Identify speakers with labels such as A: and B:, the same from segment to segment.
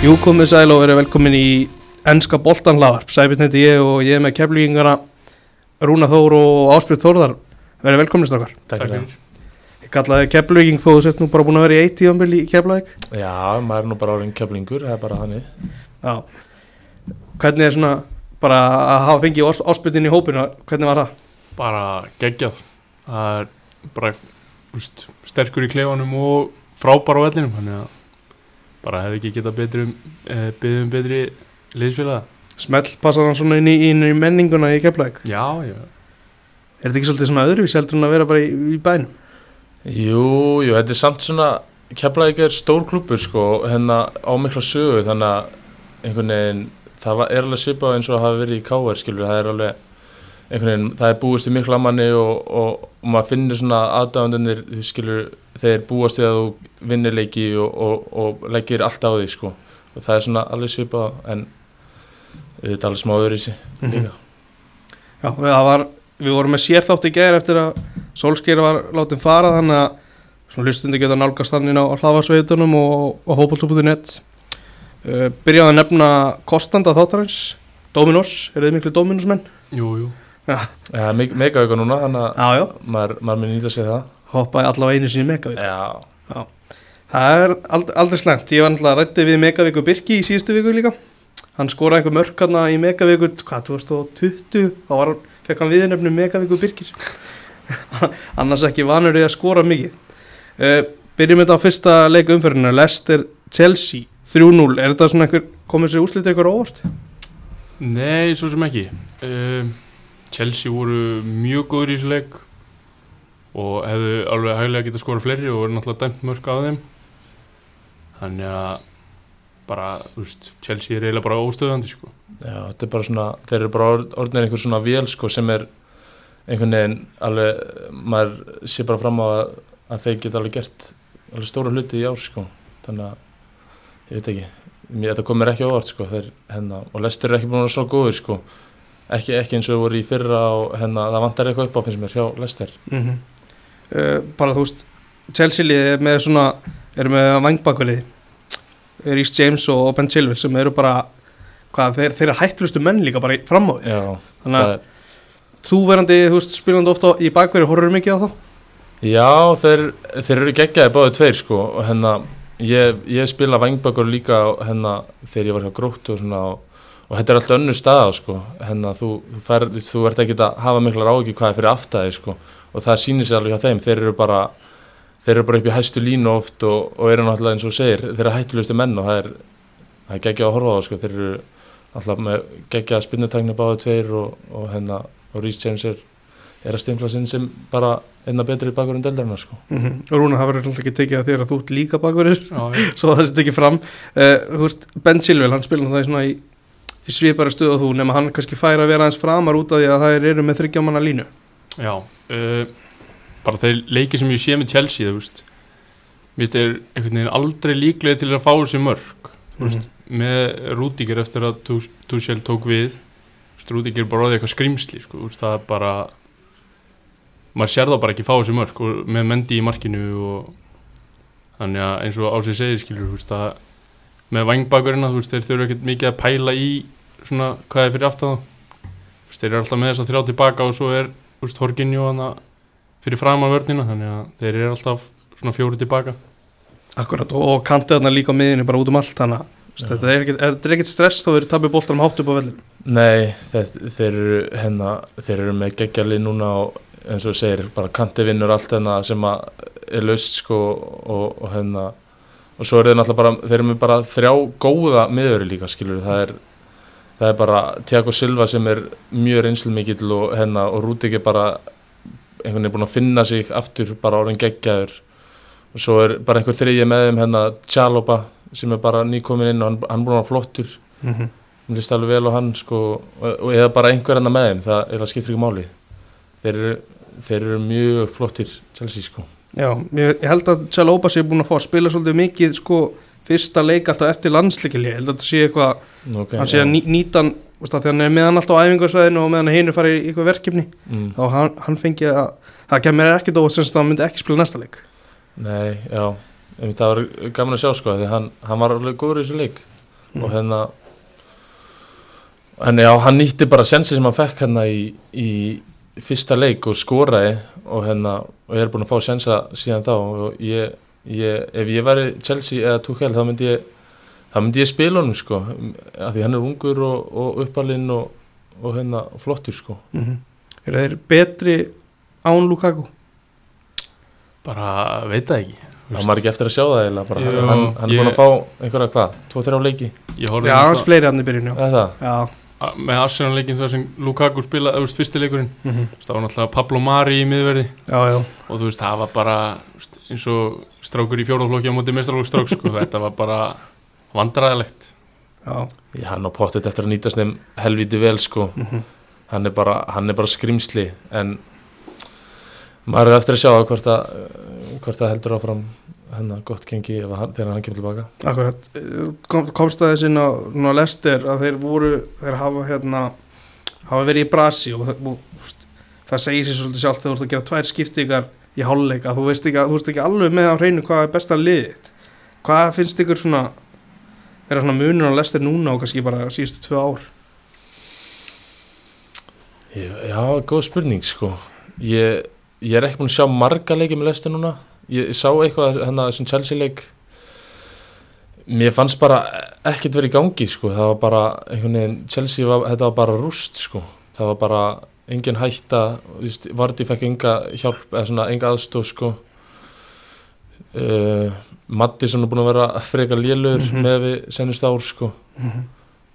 A: Jú komið sæl og verið velkomin í ennska boltanlaðarp. Sæbjörn heiti ég og ég er með keflíkingana Rúna Þór og Áspjörn Þórðar. Verið velkomin strakkar.
B: Takk fyrir.
A: Ég kallaði keflíking þó þú sett nú bara búin að vera í eitt tíðanbíl í keflaðik.
B: Já, maður er nú bara orðin keflingur, það er bara hannig.
A: Já. Hvernig er svona bara að hafa fengið ás, Áspjörn í hópinu, hvernig var það?
C: bara geggjað það er bara úst, sterkur í klefanum og frábær á vellinum þannig að bara hefði ekki getað betri um, e, byggðum betri liðsfélaga
A: Smell passar hann svona inn í, inn í menninguna í keflaðik.
C: já, já,
A: Er þetta ekki svolítið svona öðruvís heldur en að vera bara í, í bænum?
B: Jú, jú, þetta er samt svona, Keflavík er stór klubur sko, hérna á mikla sögu, þannig að einhvern veginn, það var, er alveg svipað eins og að hafa verið í KR, skilur, það er alveg, veginn, það er búist í mikla manni og, og, og maður finnir svona aðdáðanir, skilur, þeir búast í að þú vinnir leiki og, og, og leggir allt á því, sko, og það er svona alveg svipað, en þetta er alveg smá öðru í sig líka.
A: Já, það var, við vorum með sérþátt í gær eftir að Solskýr var látið fara þannig að svona hlustundi geta nálgast þannig á hlafarsveitunum og, og hópultúputinett uh, byrjaði að nefna kostanda þáttarins Dominos, eru þið miklu Dominos-menn?
C: jú, jú
B: Ja, me mega auka núna, þannig að maður, maður minn nýta sig það.
A: hoppaði allavega einu sinni
B: Já,
A: Það er ald aldrei slengt, ég var náttúrulega rætti við Megavík og Birki í síðustu viku líka. Hann skoraði einhver mörk hann í Megavík hvað, 2020, þá var, fekk hann viðnefnum Megavík og Birkir annars ekki vanur í að skora mikið. Uh, Byrjum þetta á fyrsta leika umferðinu Leicester Chelsea 3-0, er þetta svona einhver komið sér úslítið eitthvað óvart?
C: nei, svo sem ekki. Um, Chelsea voru mjög góður í þessu leik og hefðu alveg hæglega getað skora fleiri og voru náttúrulega dæmt mörg á þeim. Þannig að bara, þú veist, Chelsea er eiginlega bara óstöðandi sko.
B: Já, þetta er bara svona, þeir eru bara orð- orðnir einhver svona vél sko sem er einhvern veginn alveg, maður sé bara fram á að, að þeir geta alveg gert alveg stóra hluti í ár sko, þannig að, ég veit ekki, þetta komir ekki á óvart sko, þeir, hérna, og Lester er ekki búin að vera svo góður sko, ekki, ekki eins og voru í fyrra og hérna, það vantar eitthvað upp á finnst mér hjá Lester.
A: Mm -hmm. bara þú veist Chelsea liðið er með svona er með vangbakveliði er East James og Ben Chilwell sem eru bara hvað, þeir, þeir eru hættlustu menn líka bara fram á því þannig
B: það
A: að þú verandi, þú veist, spilandi ofta í bakveri horfur mikið á þá
B: Já, þeir, þeir eru geggjaði báði tveir sko og hérna ég, ég spila vangbökkur líka hérna þegar ég var hjá grótt og svona og, og þetta er alltaf önnur staða sko hérna þú, þú, fær, þú ert ekki að hafa mikla ráki hvað er fyrir aftæði sko og það sýnir sér alveg hjá þeim, þeir eru bara þeir eru bara upp í hæstu línu oft og, og eru náttúrulega eins og segir, þeir eru hættulegustu menn og það er, það er geggjað að horfa á það sko, þeir eru alltaf með geggjaða spinnutækni báði tveir og, og hérna og Rhys James er, er að stimpla sinn sem bara einna betri bakurinn deldarinn sko.
A: mm -hmm. Rúna, það verður alltaf ekki tekið að þér að þú ert líka
C: já.
A: svo það sé tekið fram uh, þú veist, Ben Chilwell, hann spilur það í svona í, svipari stöð og þú nema hann kannski fær að vera aðeins framar út af því að það eru með þryggjamanna línu.
C: Já, uh, bara þeir leikir sem ég sé með Chelsea, þú veist. Mér þeir einhvern veginn aldrei líklega til að fá þessi mörg Þú veist, með Rúdíker eftir að Tuch- Tuchel tók við Rúdíker er bara orðið eitthvað skrimsli, sko, veist, það er bara maður sér það bara ekki fá þessi mörg með Mendy í markinu og þannig að eins og Ási segir, skilur, þú veist, að með vangbakurina, þú veist, þeir þurfa ekkert mikið að pæla í svona hvað er fyrir aftan þá. Þú veist, þeir eru alltaf með þess að þrjá tilbaka og svo er, þú veist, Horginjó fyrir fram að vörnina, þannig að þeir eru alltaf svona fjóri tilbaka.
A: Akkurat, og, kantið þarna líka á miðinu bara út um allt þannig að þetta er ekkert- er ekkert stress þó þeir tapir boltanum hátt upp á vellinu
B: Nei, þeir, þeir eru hérna, þeir eru með geggjalið núna og eins og segir, bara kanti vinnur allt hérna sem að er laust sko og, og hérna og svo eru þeir náttúrulega bara, þeir eru með bara þrjá góða miðuri líka skilur það er, það er bara Tiago Silva sem er mjög reynslu mikill og hérna og Rúdik er bara einhvern veginn búin að finna sig aftur bara orðin geggjaður. Og svo er bara einhver þriðja með þeim hérna Tjaloba sem er bara nýkomin inn og hann, hann búin að flottur.
A: Mm -hmm.
B: Mér líst alveg vel á hann sko og, og eða bara einhver annar með þeim, það, er það skiptir ekki máli. Þeir eru, þeir eru mjög flottir Chelsea sko
A: Já, ég, held að Chalópa sé búin að fá að spila svolítið mikið sko fyrsta leik alltaf eftir landsleikili ég held að þetta sé eitthvað,
B: okay,
A: hann sé að ný, nýta hann veist það, þegar hann er með hann alltaf á æfingarsvæðinu og meðan hinn er farið í eitthvað verkefni.
B: Mm,
A: þá hann, hann fengi að það kemur ekkert óvart sem að hann myndi ekki spila næsta leik.
B: Nei, já. Einmitt, það var gaman að sjá sko því hann, hann var alveg góður í þessu leik.
A: Mm.
B: og hérna en já, hann nýtti bara sensi sem hann fekk hérna í, í fyrsta leik og skoraði og hérna, og ég er búin að fá sensa síðan þá og ég, ég ef ég væri Chelsea eða Tuchel þá myndi ég þá myndi ég spila honum sko af því hann er ungur og, og uppalinn og, og hérna flottur sko.
A: Mm Er þeir betri án Lukaku?
C: bara veit það ekki.
B: Hann var ekki eftir að sjá það eiginlega bara,
C: Jú,
B: hann, hann er
C: ég-
B: búin að fá einhverja hvað, tvo, þrjá leiki?
C: Ég horfði
A: Já, hans fleiri hann í byrjun, já.
B: eða það,
A: Já.
C: Með Arsenal leikin þar sem Lukaku spilaði, þú veist, fyrsti leikurinn.
A: Mm
C: veist, það var náttúrulega Pablo Mari í miðverði.
A: Já, já.
C: og þú veist, það var bara eins og strákur í fjórðaflokki á móti mestralókstrák, sko, þetta var bara vandræðilegt
A: Já.
B: Hann á pottet eftir að nýtast þeim helviti vel sko.
A: Mm
B: hann er bara, hann er bara skrimsli en maður er eftir að sjá hvort að, hvort að heldur áfram hennar gott gengi ef hann, þegar hann kemur tilbaka
A: Akkurat. Kom, komst það þess inn á, á Lester að þeir voru, þeir hafa hérna, hafa verið í brasi og, og það segir sér svolítið sjálft þegar þú ert að gera tvær skiptingar í hálfleik að þú veist ekki, þú veist ekki alveg með á hreinu hvað er besta liðið. Hvað finnst ykkur svona, er það munur á Lester núna og kannski bara síðustu tvö ár?
B: Já, góð spurning sko ég, ég er ekki búin að sjá marga leiki með lestin núna ég, ég sá eitthvað hennar þessum Chelsea leik. Mér fannst bara ekkert verið í gangi sko. Það var bara einhvern veginn Chelsea, var, þetta var bara rúst sko. Það var bara engin hætta Vardy fekk enga hjálp eða svona enga aðstóð sko. Uh, Mattisson er búin að vera frekar lélur
A: Mhm.
B: með við senust ár sko.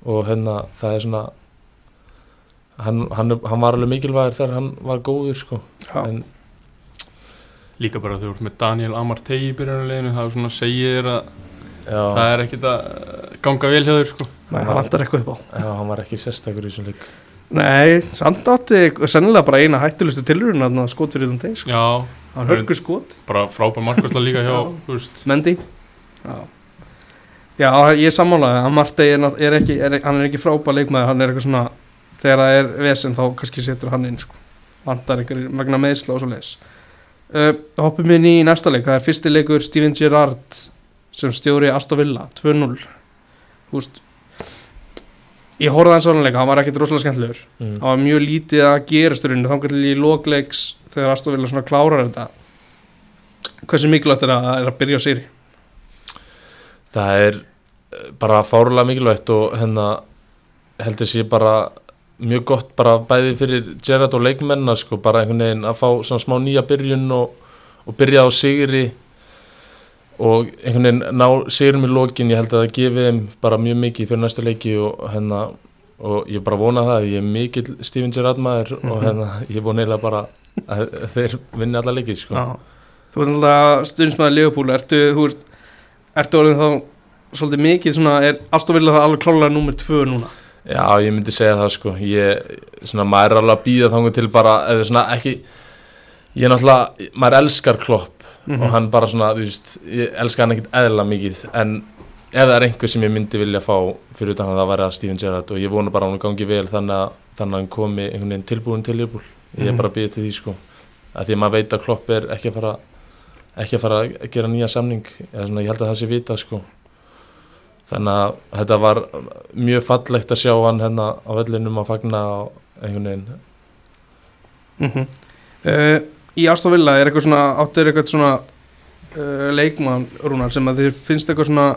B: Og hérna það er svona hann, hann, hann var alveg mikilvægur þegar hann var góður sko.
A: Já.
B: en
C: líka bara þegar þú ert með Daniel Amartey í byrjunarleginu, það er svona segir þér að
B: já,
C: það er ekkit að ganga vel hjá þér, sko
A: Nei, það vantar eitthvað upp á.
B: já, hann var ekki sérstakur í þessum leik
A: Nei, samt átti sennilega bara eina hættilustu tilurinn að skot fyrir þann deg, sko.
C: já,
A: Það er hörku skot.
C: bara frábær markværsla líka hjá,
A: Já.
C: þú veist
A: Mendy Já, Já ég er sammálaði að Martey er, er ekki, er, hann er ekki frábær leikmaður, hann er eitthvað svona þegar það er vesen þá kannski setur hann inn sko. vantar einhver vegna meðsla og svo leis uh, Hoppum inn í næsta leik, það er fyrsti leikur Steven Gerrard sem stjóri Aston Villa 2-0 Þú veist Ég horfði hans á hann hann var ekkert rosalega skemmtilegur.
B: Mm.
A: það var mjög lítið að gerast í rauninu, þá til í lokleiks þegar Aston Villa svona klárar þetta hversu mikilvægt er að, er að byrja á séri
B: það er eh, bara fárulega mikilvægt og hérna heldur sé bara mjög gott bara bæði fyrir Gerrard og leikmennar sko, bara einhvern veginn að fá svona smá nýja byrjun og, og byrja á sigri og einhvern veginn ná sigurum í lokin, ég held að það gefi þeim bara mjög mikið fyrir næsta leiki og hérna og ég bara vona það, ég er mikill Steven Gerrard maður og hérna ég vona eiginlega bara að þeir vinni alla leiki sko.
A: Þú ert alltaf stundsmaður Leopold ertu, þú veist, ertu orðin þá svolítið mikið svona, er Aston Villa það alveg klálega nummer tvö núna
B: Já, ég myndi segja það sko ég, svona, maður er alveg að býða þangu til bara, eða svona ekki ég er náttúrulega, maður elskar klopp
A: Mhm.
B: og hann bara svona, þú veist ég elska hann ekkit eðla mikið en ef það er einhver sem ég myndi vilja fá fyrir utan hann það að Steven Gerrard og ég vona bara hann gangi vel þannig að, þannig að hann komi einhvern veginn tilbúin til Liverpool ég er
A: Mhm.
B: bara að býða til því sko að því að maður veit að klopp er ekki að fara ekki að fara að gera nýja samning eða svona, ég held að það sé vita sko þannig að þetta var mjög fallegt að sjá hann hérna á vellinum að fagna á einhvern veginn.
A: Mm uh, Í Aston Villa er eitthvað svona áttur eitthvað svona uh, leikmann rúnar sem að þér finnst eitthvað svona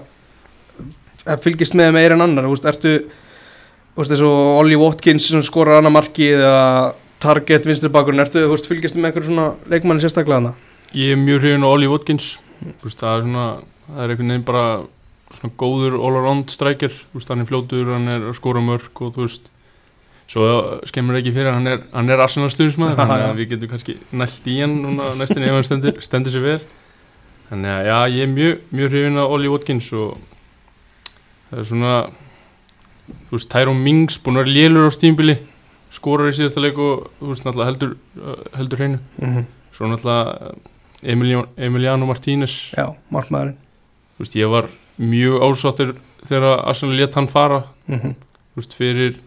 A: að fylgist með meira en annar, þú veist, ertu þú veist, þessu Ollie Watkins sem skorar annað marki eða Target vinstri bakurinn, ertu, þú veist, fylgist með eitthvað svona leikmanni sérstaklega hana?
C: Ég er mjög hrifin á Ollie Watkins. Þú veist, það er svona það er einhvern veginn bara svona góður all-around veist, hann er fljótur hann er að skora mörg og þú veist svo skemmur ekki fyrir hann er, hann er Arsenal stuðismæður, þannig að við getum kannski nælt í hann núna næstin ef hann stendur, stendur sér vel. Þannig að já, ég er mjög, mjög hrifin á Ollie Watkins og það er svona þú veist, Tyrone Mings búin að vera lélur á stímbili skorar í síðasta leik og þú veist, náttúrulega heldur, heldur hreinu.
A: Mm -hmm.
C: Svo náttúrulega Emiliano, Emiliano Martínez.
A: Já, markmaðurinn.
C: Þú veist, ég var mjög ásáttur þegar Arsenal let hann fara.
A: Mm -hmm.
C: veist, fyrir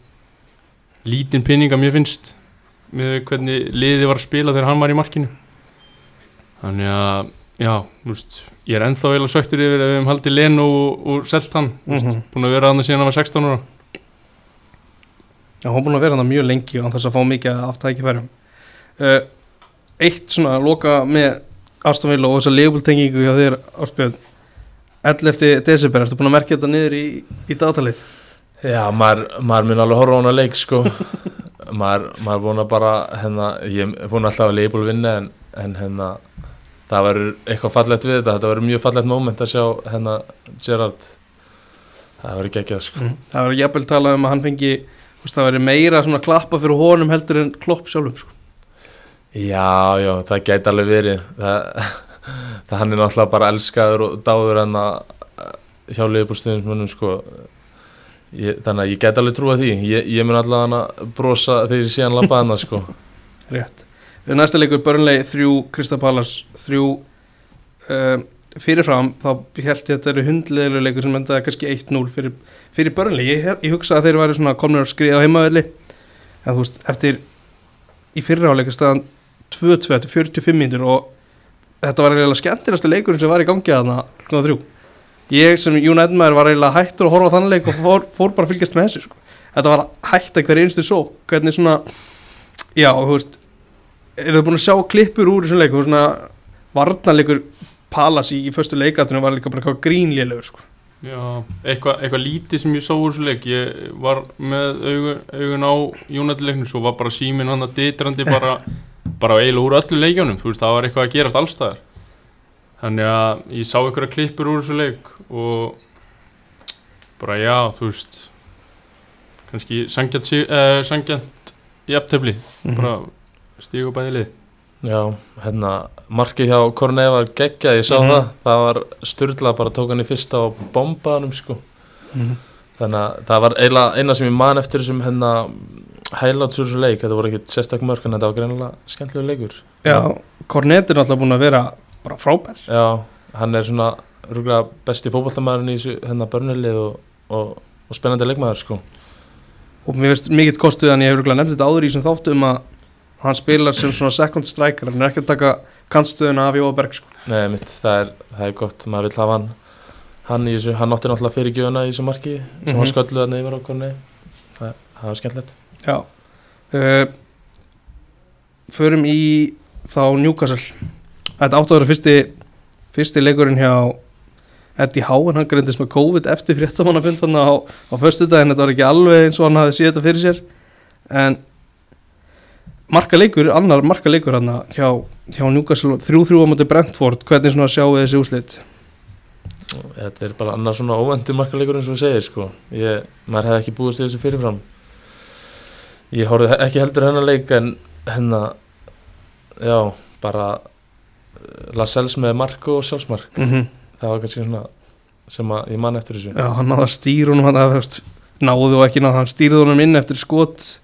C: lítinn pinning að mér finnst með hvernig liðið var að spila þegar hann var í markinu. Þannig að já, veist ég er ennþá eiginlega söktur yfir ef við hefum haldið Leno og, og selt hann. Mm
A: Mhm.
C: búin að vera hann síðan hann var 16 ára.
A: Já, er búin að vera hann mjög lengi og hann þess að fá mikið af tækifærum. Uh, Eitt svona að loka með Aston Villa og þessa leifbúltengingu hjá þér áspjöð 11. desember, ertu búin að merkja þetta niður í, í datalið?
B: Já, maður, maður mun alveg horfa á hana leik sko maður, maður búin að bara hérna, ég er búin alltaf að leifból vinna en, en hérna það verður eitthvað fallegt við þetta þetta verður mjög fallegt moment að sjá hérna Gerard það verður geggjað sko
A: Það var jafnvel talað um að hann fengi veist, það verið meira svona klappa fyrir honum heldur en klopp sjálfum sko.
B: Já, já, það gæti alveg verið það, það hann er náttúrulega bara elskaður og dáður en að hjá liðbúrstuðum sko. Ég, þannig að ég gæti alveg trúa því. Ég, ég mun allavega hann að brosa þegar ég sé hann labba hana sko.
A: Rétt. Næsta leikur Burnley 3, Kristapalas 3 um, fyrirfram þá held ég að þetta eru hundlegilega leikur sem endaði kannski 1-0 fyrir, fyrir Burnley. Ég, ég hugsa að þeir væri komnir að skriða á heimavelli. En þú veist, eftir í fyrirháleika staðan 2-2 eftir 45 mínútur og þetta var eiginlega skemmtilegasta leikurinn sem var í gangi að hana klukkan þrjú ég sem Jón Edmaður var eiginlega hættur að horfa á þann leik og fór, fór bara að fylgjast með þessu sko. þetta var hætt einhver einstu svo hvernig svona já, þú veist er það búin að sjá klippur úr þessum leik og svona varnarleikur Palas í, í föstu leikatunum var líka bara eitthvað grínlélegur sko.
C: Já, eitthvað eitthva lítið sem ég sá úr þessu leik ég var með augun, augun á Jónættileiknum svo var bara síminn hann að ditrandi bara, bara eiginlega úr öllu leikjónum þú veist, það var eitthvað að gerast allstaðar þannig að ég sá eitthvað klippur úr þessu leik og bara já, þú veist kannski sangjant, uh, sangjant í aftöfli, bara stígu bæði lið.
B: Já, hérna, markið hjá Kornei var geggjað, ég sá
A: Mhm.
B: það. Það var styrla, bara tók hann í fyrsta og bombaðanum sko.
A: Mhm.
B: þannig að það var eina sem ég man eftir þessum hérna highlights úr þessu leik, þetta voru ekkert sérstak mörk en þetta var greinilega skemmtilega leikur.
A: Já, Kornet er náttúrulega búin að vera bara frábær.
B: Já, hann er svona rúglega besti fótballtamaðurinn í þessu hérna börnulið og, og, og spennandi leikmaður sko.
A: Og mér finnst mikið kostuð hann ég hefur örugglega nefnt þetta áður í sem þáttum að hann spilar sem svona second striker hann er ekki að taka kantstöðuna af Jóa Berg sko.
B: Nei, mitt, það er, það er gott, maður vil hafa hann hann í þessu, hann átti náttúrulega fyrir gjöfuna í þessu marki sem
A: Mhm.
B: var skölluð að neyfur á Kornei það, það var skemmtilegt
A: já. Uh, förum í þá Newcastle. Þetta átti að vera fyrsti fyrsti leikurinn hjá Eddie Howe en hann greindist með COVID eftir fréttamannafund hann á, á föstu dag en þetta var ekki alveg eins og hann hafði séð þetta fyrir sér. En marka leikur, annar marka leikur hann hjá, hjá Newcastle 3-3 á móti Brentford, hvernig svona sjáu þessi úslit
B: Þetta er bara annar svona óvendur markaleikur eins og þú segir sko. Ég, maður hefði ekki búist við þessu fyrirfram ég horfði ekki heldur hennar leik en hennar já, bara eh, Lascelles með mark og sjálfsmark.
A: Mm -hmm.
B: það var kannski svona sem að ég man eftir þessu.
A: Já, hann náði að stýra honum hann að, veist, náðu og ekki náðu, hann stýrði honum inn eftir skot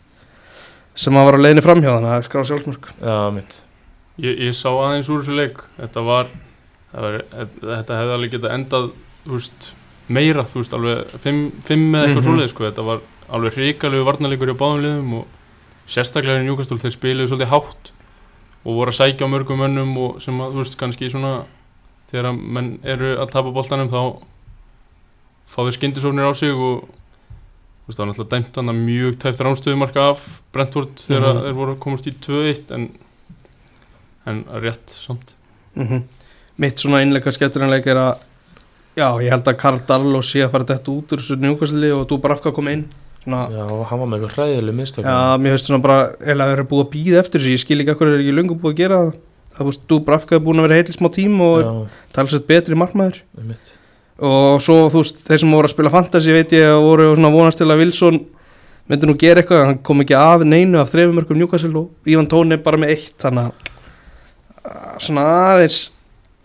A: sem hann var að leiðinni framhjá þannig að skrá sjálfsmörk
B: Já, mitt
C: Ég, ég sá aðeins úr þessu leik. Þetta var, það var Þetta hefði alveg getað endað þú veist, meira, þú veist, alveg fimm, fimm eða eitthvað
A: Mhm.
C: svoleið, sko. Þetta var alveg hrikalegu varnarleikur í báðum liðum og sérstaklega í Newcastle þeir spiluðu svolítið hátt og voru að sækja á mörgum mönnum og sem að, þú veist, kannski svona þegar að menn eru að tapa boltanum þá fá þeir skyndisóknir á sig og þú veist, það var náttúrulega dæmt hann að mjög tæft ránstöðumarka af Brentford þegar
A: Mhm.
C: þeir voru að komast í 2-1 en, en rétt samt.
A: Mm Mitt svona innleika skemmtirinleik er að já, ég held að Karl Darlow sé að fara þetta út úr þessu njúkastli og þú bara afka að koma inn svona,
B: Já, hann var með eitthvað hræðileg mistök.
A: Já, mér finnst svona bara eða að vera búið að býða eftir þessu, ég skil ekki akkur er ekki lungu búið að gera það. Það, afka er búin að vera heitil smá tím og
B: já.
A: talsett betri markmaður.
B: Mitt
A: og svo þú veist, þeir sem voru að spila fantasy veit ég að voru svona vonast til að Wilson myndi nú gera eitthvað, hann kom ekki að neinu af þrefum mörgum Newcastle og Ívan Tóni bara með eitt þannig að svona aðeins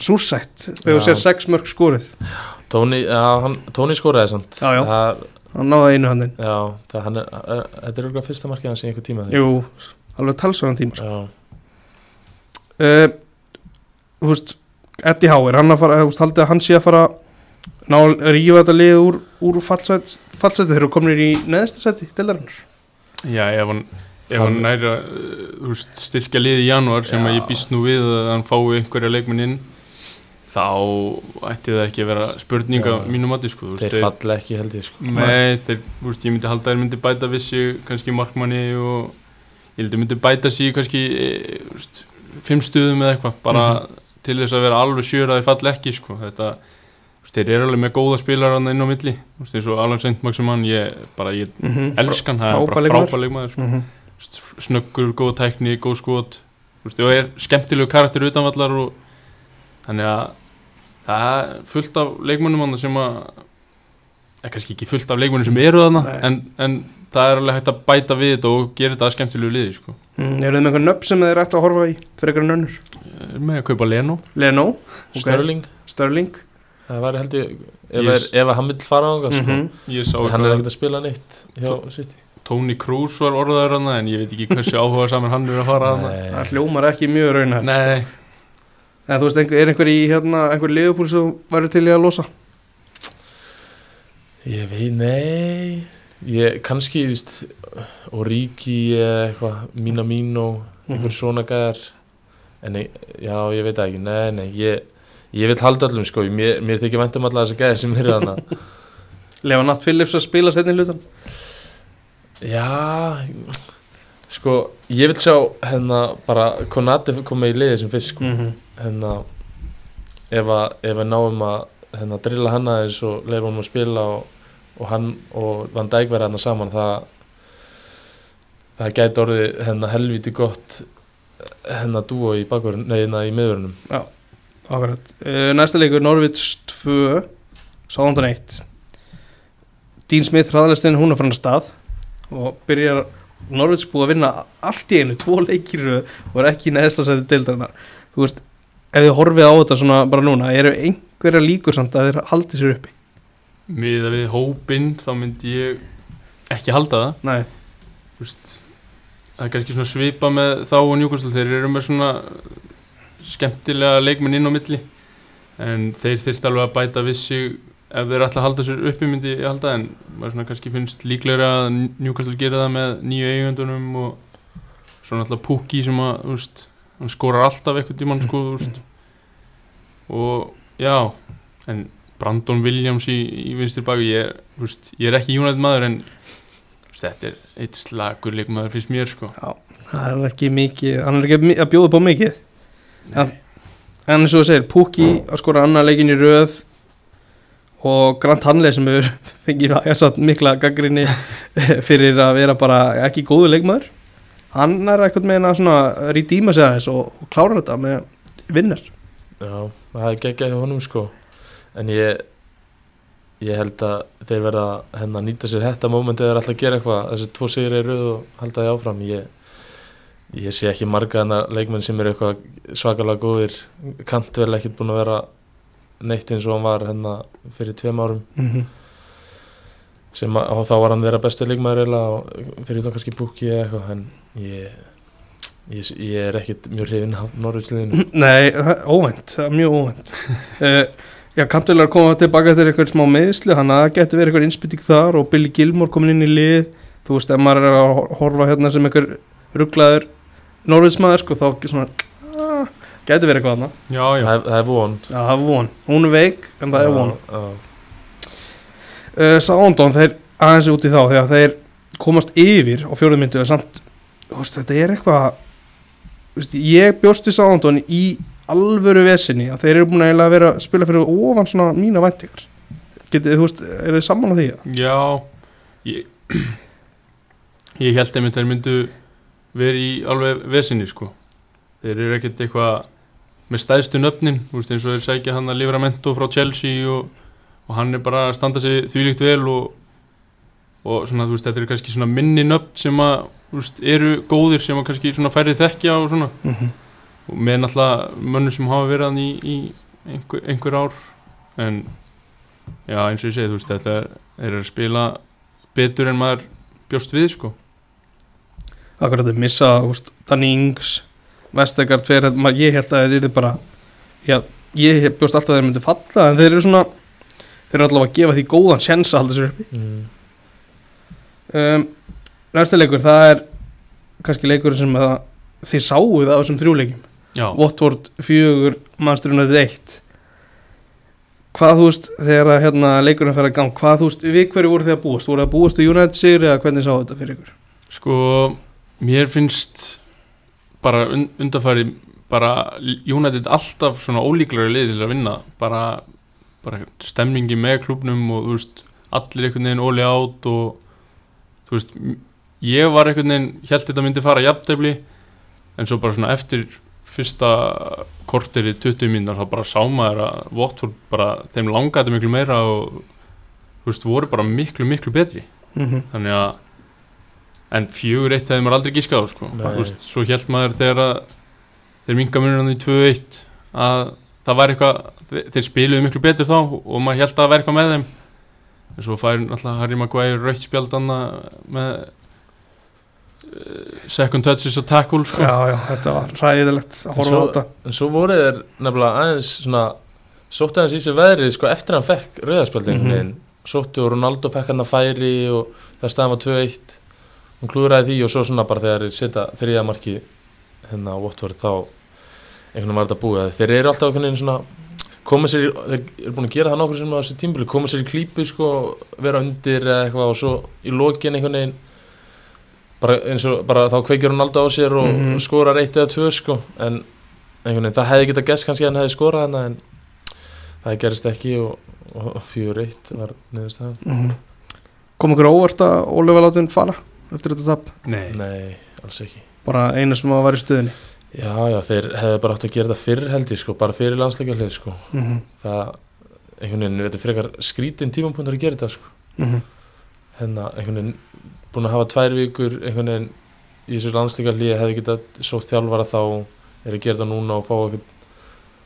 A: súrsætt þegar þú sér sex mörg skorið.
B: Tóni, hann, Tóni skoraði samt.
A: Já, já.
B: Það,
A: hann náði einu handin
B: já, það, hann er, þetta er eitthvað fyrsta markið hans í einhver tíma
A: jú, alveg talsverðan tíma sko.
B: Já,
A: uh, þú veist Eddie Howe, hann að fara, þú veist, haldið að hann sé að fara ná að rífa þetta lið úr, úr fallseti, fallseti þegar þú komnir í neðsta seti deildarinnar?
C: Já, ef hann, ef hann næri að uh, styrkja liði í janúar sem
A: Já.
C: að ég býst nú við að hann fái einhverja leikmenn inn þá ætti það ekki að vera spurninga
B: Já.
C: mínum mati sko, þú veist,
B: þeir falla ekki held ég sko
C: Nei, þeir, veist, ég myndi halda að þeir myndi bæta vissi kannski markmanni og ég held að þeir myndi bæta sig í kannski e, veist, fimm stuðum eða eitthvað bara til þess að vera alveg sjör að þeir falla ekki sko. þetta, þeir eru alveg með góða spilar hann inn á milli, eins og Alan Saint Maximann, ég bara, ég
A: mm -hmm.
C: elskan það er bara
A: leikmaður.
C: frábær leikmaður sko.
A: -hmm.
C: Snöggur, góð tækni, góð skot og er skemmtilegu karakter utanvallar og þannig að það er fullt af leikmönnum sem að er kannski ekki fullt af leikmönnum sem eru þarna en, en það er alveg hægt að bæta við þetta og gera þetta að skemmtilegu liði sko.
A: mm, eru þið með einhvern nöfn sem þeir ættu að horfa í fyrir einhverjum önnur
C: Er með að kaupa Leno
A: Leno, ok.
B: Störling,
A: Störling
B: það var held ég ef,
C: Yes.
B: er, ef að hann vil fara á það sko
A: Mhm.
C: ég sá
B: hann er ekkert að spila neitt hjá City
C: Tony Cruz var orðaður hann en ég veit ekki hversu áhuga saman hann er að fara hann
B: Nei.
A: það hljómar ekki mjög raunhæft
C: Nei,
A: en þú veist, er einhver í hérna, einhver liðupúl sem væri til í að losa?
B: Ég veit, nei. Ég, kannski, þú veist Origi eða eitthvað Minamino, einhver svona gæðar en ég, já, ég veit ekki. Nei, nei, ég, ég vil halda öllum sko, mér, mér þykir væntum alla þessa gæðar sem eru þarna.
A: Lefa Natt Phillips að spila setni hlutan
B: Já, sko, ég vil sjá hérna bara Konati koma í liði sem fyrst sko,
A: mm -hmm.
B: hérna ef að, ef að náum að hérna, drilla hann aðeins og leifa honum að spila og, og hann og Van Dijk verða hann saman það það gæti orðið hérna helviti gott hérna dúo í bakverðin, nei, hérna í miðurunum
A: Akkurat. Uh, Næsta leikur Norvits 2 Sáðandan 1 Dean Smith hraðalistinn hún er fann að stað og byrjar Norvits búið að vinna allt í einu tvo leikir og er ekki í neðsta sæti deildarinnar. Þú veist, ef þið horfið á þetta svona bara núna, eru einhverja líkur samt að þeir haldi sér uppi?
C: miða við hópinn þá myndi ég ekki halda það.
A: Nei,
C: Þú veist, það er kannski svona svipa með þá og Newcastle, þeir eru með svona skemmtilega leikmenn inn á milli en þeir þyrst alveg að bæta við sig ef þeir að halda sér uppi myndi ég halda en maður svona kannski finnst líklega að Newcastle gera það með nýju eigundunum og svona alltaf Pukki sem að, veist, hann skorar alltaf eitthvað tímann sko, þú veist. Og já, en Brandon Williams í, í vinstir baki ég, ég er ekki United maður en veist, þetta er eitt slagur leikmaður finnst mér sko.
A: Já, það er ekki mikið hann er ekki að bjóða upp á mikið. En eins og þú segir, Pukki að skora annað leikin í röð og Grant Hanley sem hefur fengið að mikla gaggrinni fyrir að vera bara ekki góðu leikmaður hann er eitthvað með að svona rýdíma sig aðeins og, klára þetta með vinnar
B: Já, það er geggjað hjá honum sko. En ég ég held að þeir verða hérna að nýta sér þetta moment eða að gera eitthvað. Þessi tvo sigri í röð og halda því áfram. Ég, ég sé ekki marga hana leikmenn sem eru eitthvað svakalega góðir. Kantvel ekkert búin að vera neitt eins og hann var hérna fyrir tveim árum.
A: Mm -hmm.
B: sem að, og þá var hann þeirra besti leikmaður eiginlega fyrir þá kannski búki eða eitthvað en ég, ég, ég er ekkert mjög hrifinn af Norvítsliðinu
A: Nei, er mjög óvænt. Uh, Já, að koma tilbaka til eitthvað smá meðsli, hann að það getur verið eitthvað innspytting þar og Billy Gilmore komin inn í lið. Þú veist, ef maður er að horfa hérna sem einhver rugglaður norðismæður, sko, þá ekki svona getur verið eitthvað þarna.
C: Já, já,
B: það, er- það er von.
A: Já, það er von, hún er veik en það er von.
B: Já,
A: uh, Sándón, þeir aðeins út í þá þegar þeir komast yfir á fjóruð myndu en samt, þú veist, þetta er eitthvað þú veist, ég bjóst við Sándón í alvöru vesinni að þeir eru búin að eiginlega vera að spila fyrir ofan svona mína væntingar. Getið, þú veist, eru þið saman á því?
C: já Ég, ég held einmitt að þeir myndu verið í alveg vesinni sko. Þeir eru ekkert eitthvað með stæðstu nöfnin, þú veist eins og þeir sækja hann að Livramento frá Chelsea og, og hann er bara að standa sig þvílíkt vel og, og svona þú veist þetta er kannski svona minni nöfn sem að veist, eru góðir sem að kannski svona færri þekkja og svona.
A: Mm -hmm.
C: og með náttúrulega mönnum sem hafa verið hann í, í einhver, einhver ár. En já eins og ég segi þú veist þetta er, eru að spila betur en maður bjóst við sko.
A: Akkurat þau missa, þú veist, Danny Ings Vestegard, tveir, þetta- ég held að þeir eru bara já, ég bjóst alltaf að þeir myndu falla en þeir eru svona þeir eru allavega að gefa því góðan sjens að halda sér uppi.
B: Mm,
A: um, Næsta leikur, það er kannski leikur sem að þið sáuð af þessum þrjúleikim
C: já,
A: Watford fjögur, Manchester United 1 hvað þú veist þegar hérna, leikurinn fer að gang hvað þú veist, við hverju voru þið að búast? Voru það að búast til United sigur eða hvernig sá þetta fyrir ykkur?
C: Sko, mér finnst bara un undarfæri bara United alltaf svona ólíklara lið til að vinna bara, bara stemmingi með klubnum og þú veist, allir einhvern veginn óli átt og þú veist, ég var einhvern veginn held þetta myndi fara jafntefli en svo bara svona eftir fyrsta kortir í 20 mínútur þá bara sá maður að Watford bara þeim langaði miklu meira og þú veist, voru bara miklu miklu betri
A: mm -hmm.
C: þannig að en fjögur eitt hefði maður aldrei gískað á sko. Veist, svo held maður þegar að þeir minga munum í 2-1 að það var eitthvað þeir, þeir spiluðu miklu betur þá og maður held að það væri eitthvað með þeim en svo fær náttúrulega Harry Maguire rautt spjald annað með uh, second touches og tackle sko.
A: já, já, þetta var ræðilegt að horfa á þetta
B: En svo voru þeir nefnilega aðeins svona Sóttu aðeins í sig veðrið sko eftir að hann fekk rauðarspjaldin
A: Mhm.
B: mm -hmm. Sóttu og Ronaldo fekk hann að færi og það staðan var 2-1 Hún klúðraði því og svo svona bara þegar þeir setja þriða marki hérna á Watford þá einhvern veginn var þetta búið Þeir eru alltaf einhvern veginn svona koma sér, þeir eru búin að gera það nokkur sem á þessu tímbili koma sér í klípu sko vera undir eða eitthvað og svo í lokin einhvern veginn bara eins og bara þá kveikir Ronaldo á sér og
A: Mhm.
B: skorar eitt eða tvö sko en einhvern veginn það hefði getað gæst kannski að hann hefði skorað hana en það gerist ekki og, og fjögur eitt var neðurstaðan
A: mm -hmm. kom eftir þetta tap?
C: Nei.
B: nei, alls ekki.
A: Bara eina sem að var í stöðinni
B: já, já, þeir hefði bara átt að gera þetta fyrr held ég sko, bara fyrir landsleika hlið sko.
A: Mm -hmm.
B: það, einhvern veginn, þetta er frekar skrítin tímapunktur að gera þetta sko. Hérna, einhvern veginn búin að hafa tvær vikur einhvern veginn í þessu landsleika hlið hefði getað sótt þjálfara þá er að gera þetta núna og fá eitthvað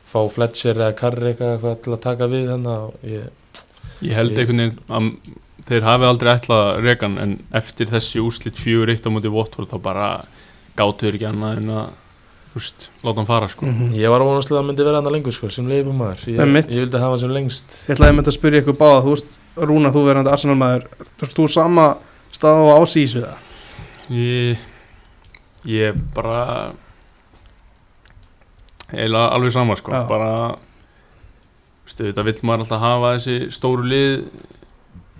B: fá Fletcher eða Karri eitthvað, eitthvað til að taka við þannig að ég,
C: Ég held
B: Ég-
C: einhvern veginn að þeir hafi aldrei ætlað regan en eftir þessi úslit fjögur eitt á móti Watford þá bara gátu þeir ekki annað en að þú veist, láta hann fara sko.
A: -hmm.
B: ég var vonast að það myndi vera hann lengur sko, sem leifum maður ég, ég vildi hafa hann sem lengst
A: ég ætlaði með að spyrja ykkur báða þú veist, Rúna, þú verðandi Arsenal maður þú þú sama stað á ásís við það
C: Ég, ég bara eiginlega alveg sama sko.
A: Já.
C: bara stu, þetta vill maður alltaf hafa þessi stóru lið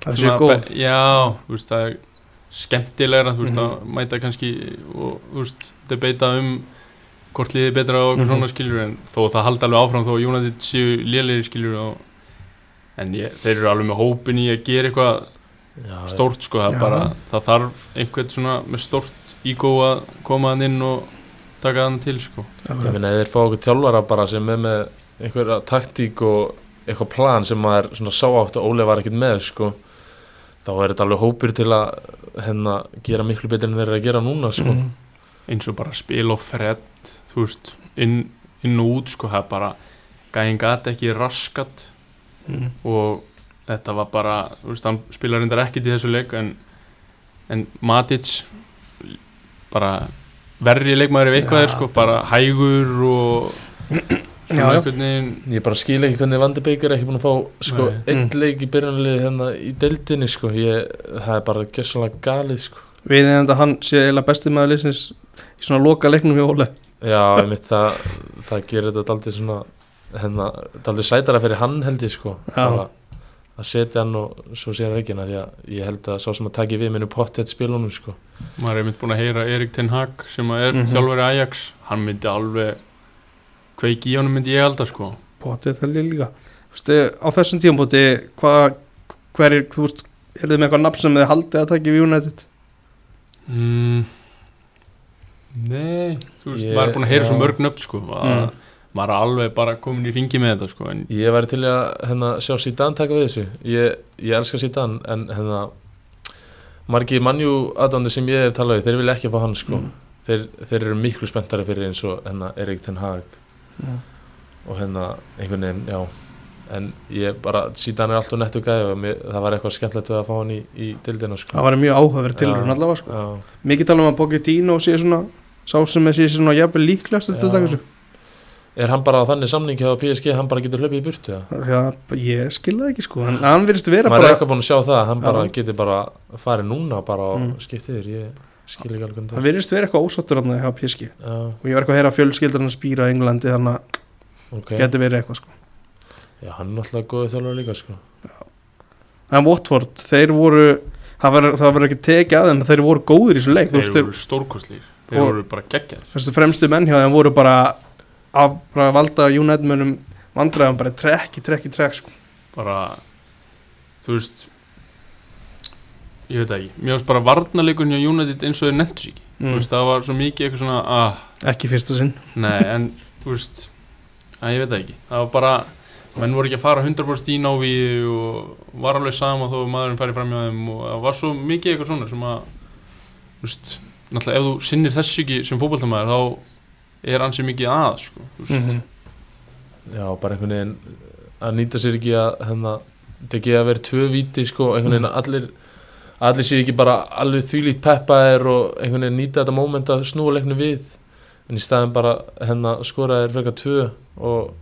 A: það sé góð
C: Já, þú veist, það er skemmtilegra, þú veist,
A: Mhm.
C: að mæta kannski og, þú veist, debata um hvort liðið er betra og
A: Mhm.
C: svona skiljur en þó það haldi alveg áfram þó að United séu lélegir skiljur og en ég, þeir eru alveg með hópin í að gera eitthvað
B: já,
C: stórt sko, það, bara, það þarf einhvern svona með stórt ígó að koma hann inn og taka hann til sko.
B: ég finna að þeir fá okkur þjálfara bara sem er með einhverja taktík og eitthvað plan sem maður svona sá átt og Óli var ekkert með sko þá er þetta alveg hópur til að hérna gera miklu betur en þeir eru að gera núna sko
A: Mhm.
C: eins og bara spil og fredd þú veist, inn, inn og út sko, það er bara, gæðin gat ekki raskat
A: Mhm.
C: og þetta var bara, þú veist, hann spilar reyndar ekkit í þessu leik en, en Matic bara verri leikmaður ef eitthvað
A: Já,
C: er sko, bara hægur og
A: Já,
C: veginn
B: ég bara skil ekki hvernig Vandi Beikir er ekki búin að fá sko einn
A: Mm.
B: leik í byrjanlið hérna í deildinni sko. Ég, það er bara gjössalega galið sko.
A: Við erum þetta hann sé eiginlega besti maður liðsins í svona loka leiknum hjá Óli
B: já, einmitt það það gerir þetta daldið svona hérna, daldið sætara fyrir hann held ég sko. Bara að setja hann og svo sé hann reikina því að ég held að sá sem að taki við minni pottet spilunum sko.
C: Maður er mynd búin að heyra Erik Ten Hag sem er
A: Mhm.
C: þjálfari Ajax. Hann myndi alveg kveiki í honum myndi ég halda sko.
A: Potið held ég líka. Þú veist, á þessum tímpoti hvað hverjir, þú veist, er þið með eitthvað nafn sem þið haldið að taka við United?
C: Mm, Nei Þú veist,
B: Ég-
C: maður er búin að heyra svo
B: já.
C: mörg nöfn sko að
A: Mm.
C: maður er alveg bara komin í ringi með þetta sko en
B: Ég væri til í að hérna, sjá Zidane taka við þessu. Ég, ég elska Zidane en hérna margi mannjú aðdóndi sem ég hef talað við þeir vilja ekki fá hann sko.
A: Mm.
B: þeir, þeir eru miklu spenntari fyrir eins og hérna, Erik Ten Hag
A: Já.
B: og hérna einhvern veginn, já en ég bara, Zidane er alltaf nettu gæði og mér, það var eitthvað skemmtilegt að fá hann í, í dildina sko
A: það var mjög áhugaverð tilhörun
B: Já.
A: allavega sko.
B: Já,
A: mikið tala um að Pochettino sé svona sá sem er sé svona jafnvel líklegast til
B: Já.
A: að
B: er hann bara á þannig samningi á PSG, hann bara getur hlaupið í burtu ja?
A: Já, ég skil það ekki sko en hann virðist vera
B: maður er
A: bara
B: eitthvað búin að sjá það, hann
A: Já.
B: bara getur bara farið núna bara og
A: Mm.
B: skiptið þér, ég skil ekki alveg hvernig
A: hann virðist vera eitthvað ósáttur hann hjá PSG
B: Já,
A: og ég var eitthvað að heyra fjölskyldur hann að spýra á Englandi þannig að
B: ok.
A: getur verið eitthvað sko.
B: Já, hann er náttúrulega góðið þjálfur líka sko.
A: en Watford, þeir voru það verður það ekki tekið að þeim þeir voru góðir í þessu leik þú
C: þeir
A: veist,
C: voru stórkostlýr þeir
A: Og-
C: voru bara geggjar
A: þessu fremstu menn hjá þeim voru bara að bara valda United-mönnum vandræðum bara trekk í trekk í trekk sko.
C: bara þú veist ég veit það ekki. Mér finnst bara varnarleikun hjá United eins og þeir nefntu sig ekki.
A: Mm.
C: veist það var svo mikið eitthvað svona ah,
A: ekki fyrsta sinn.
C: Nei en veist að ég veit það ekki. Það var bara menn voru ekki að fara 100% í návi og var alveg sama þó að maðurinn færi fram hjá þeim og það var svo mikið eitthvað svona sem að veist náttúrulega ef þú sinnir þessu ekki sem fótballtamaður þá er ansið mikið að sko,
A: mm
B: Já, bara einhvern veginn að nýta sér ekki að hérna, þetta ekki að vera tvö víti sko, einhvern veginn að allir allir sér ekki bara alveg þvílít peppaðir og einhvern veginn nýta þetta moment að snúa leiknu við en í staðin bara hérna skoraðir frekar tvö og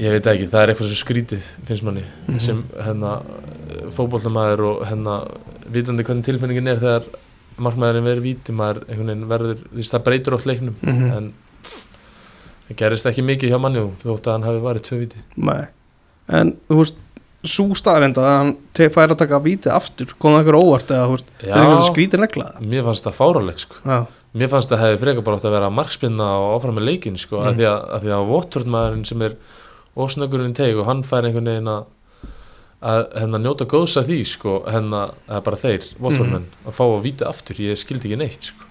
B: ég veit ekki, það er eitthvað sem skrítið finnst manni,
A: Mhm.
B: sem hérna fótbollamæður og hérna vitandi hvernig tilfinningin er þegar markmaðurinn verður víti, maður einhvern veginn verður, þú veist, það breytur oft leiknum
A: -hmm.
B: en það gerist ekki mikið hjá manni þótt að hann hafi varið tvö viti
A: Nei. en þú veist svo staðrenda að hann te- fær að taka vítið aftur kom það eitthvað óvart eða þú veist
B: Já.
A: er eitthvað skrítin regla
B: mér fannst það fáralegt sko.
A: Já.
B: mér fannst það hefði frekar bara átt að vera markspinna og áfram með leikin sko,
A: Mm.
B: af því að, að því að Watford maðurinn sem er ósnöggurinn teg og hann fær einhvern veginn að að hérna njóta góðs að því sko, hérna, að bara þeir, Watford menn að fá að víta aftur, ég skildi ekki neitt sko.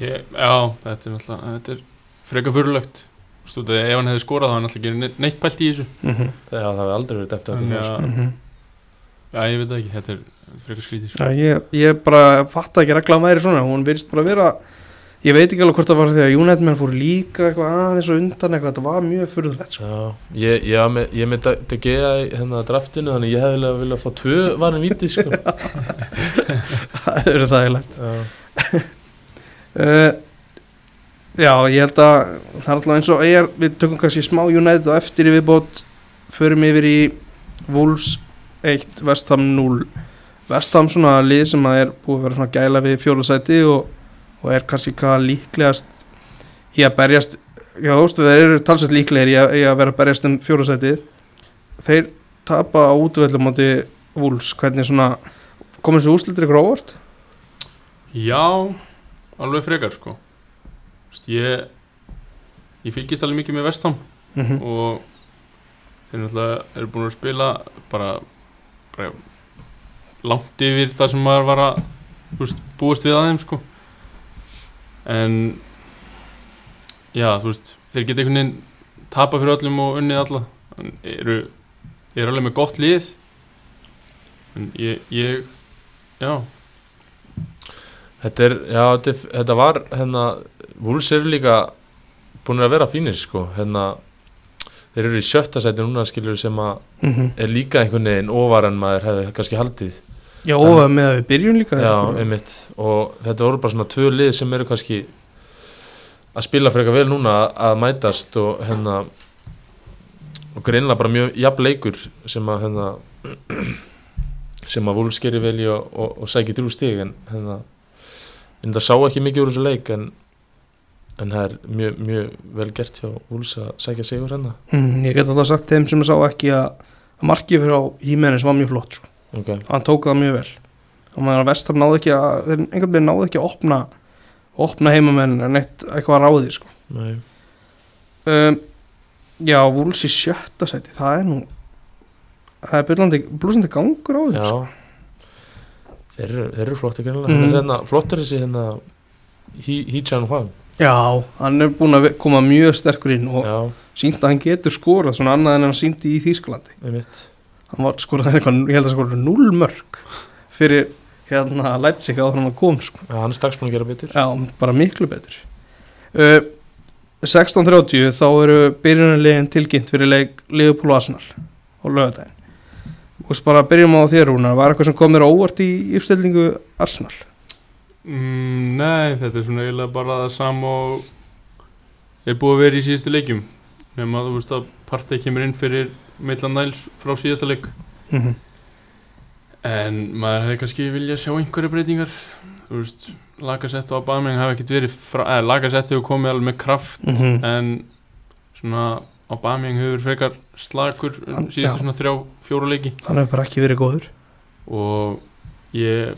C: Ég, já, þetta er þetta er frekar fyrirlegt Þú veist, ef hann hefði skorað þá hann náttúrulega ekki neitt, pælt í þessu
A: mm -hmm.
B: það, það hefði aldrei verið
C: Þannig
B: þetta
C: að-
B: sko.
C: Já, ég veit ekki, þetta er frekar skrítið sko.
A: Já, ég, ég bara fatta ekki regla að væri svona hún virðist bara vera ég veit ekki alveg hvort það var því að United menn fóru líka eitthvað aðeins og undan eitthvað þetta var mjög furðulegt sko.
B: Já, ég, ég, var með, ég með þetta geða í hérna draftinu þannig ég hefði viljað vilja fá tvö varin víti sko.
A: það er þægilegt
B: Já.
A: uh, Já, ég held að það er alltaf eins og er, við tökum kannski smá United og eftir í viðbót förum yfir í Wolves 1, Vestham 0 Vestham svona lið sem að er búið að vera svona gæla við fjólasæti og, og er kannski hvað líklegast í að berjast. Já, þú veistu, þeir eru talsett líklegir í að, í að vera að berjast um fjólasæti þeir tapa á útvöldum átti Wolves, hvernig svona komið þessu úrslitur ykkur á óvart?
C: Já, alveg frekar sko. veist, ég ég fylgist alveg mikið með Vestham
A: Mm -hmm.
C: og þeir náttúrulega eru búin að spila bara, bara langt yfir það sem maður var að veist, búast við aðeim sko. En já, þú veist, þeir geta einhvern veginn tapa fyrir öllum og unnið alla. En eru, eru alveg með gott lið. En ég, ég já,
B: Þetta er, já, þetta var hérna, Wolves eru líka búin að vera fínir sko, hérna þeir eru í sjötta sæti núna skilur sem að er líka einhvern veginn ofar en maður hefði kannski haldið.
A: Já, og með að við byrjum líka
B: Já, einmitt. Og þetta voru bara svona tvö lið sem eru kannski að spila frekar vel núna að, mætast og hérna og greinlega bara mjög jafn leikur sem að hérna sem að Wolves gerir vel í og, og, og sækir þrjú stig en hérna en það sá ekki mikið úr þessu leik en, en það er mjög, mjög vel gert hjá Wolves að sækja sigur hérna
A: mm, Ég get alltaf sagt þeim sem sá ekki að, markið fyrir á Hímenis var mjög flott sko.
B: ok,
A: hann tók það mjög vel og maður að Vestam náði ekki að þeir einhvern veginn náði ekki að opna opna heimamenn en eitt eitthvað ráði sko. um, Já, Vúls í sjötta seti það er nú það er byrjandi, blúsandi gangur á því
B: Já
A: sko.
B: Þeir eru, eru greinlega
A: Mhm.
B: mm. hérna, Flottir þessi hérna Hí Chan Huang
A: Já, hann er búin að koma mjög sterkur inn og
B: Já,
A: sínt að hann getur skorað svona annað en hann sýndi í Þýskalandi.
B: Einmitt.
A: Hann var skorað eitthvað, ég held að skorað null mörg fyrir hérna Leipzig að kom sko.
B: Já, hann er strax búin að gera betur.
A: Já, bara miklu betur. Uh, 16.30 þá eru byrjunarlegin tilkynnt fyrir og Arsenal á lögadaginn og bara byrjum á þér Rúnar. Var eitthvað sem kom þér óvart í uppstillingu Arsenal
C: mm, nei, þetta er svona eiginlega bara það sama og er búið að vera í síðustu leikjum nema þú veist að partey kemur inn fyrir Maitland Niles frá síðasta leik
A: mm -hmm.
C: En maður hefði kannski viljað sjá einhverja breytingar Þú veist, Lagasett og Abameng hafa ekkert verið frá, eða Lagasett hefur komið alveg með kraft
A: Mhm.
C: en svona Aubameyang hefur frekar slagur síðustu
A: já.
C: svona þrjá, fjóra leiki
A: hann hefur bara ekki verið góður
C: og ég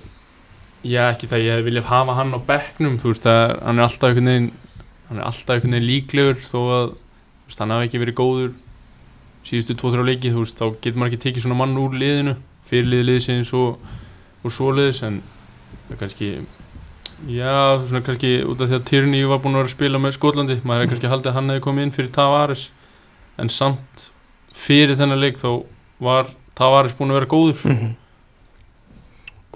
C: ég ekki það, ég vilja hafa hann á bekknum þú veist, það er, hann er alltaf einhvern veginn hann er alltaf einhvern veginn líklegur þó að þú veist, hann hafi ekki verið góður síðustu tvo-þrjá leiki þú veist, þá getur maður ekki tekið svona mann úr liðinu fyrirlið liðsins og, og svoleiðis en það er kannski já, svona kannski út af því að Tierney var búinn að vera að spila með Skotlandi maður hefði kannski haldið að hann hefði komið inn fyrir Tavares en samt fyrir þennan leik þá var Tavares búinn að vera góður
A: Mhm.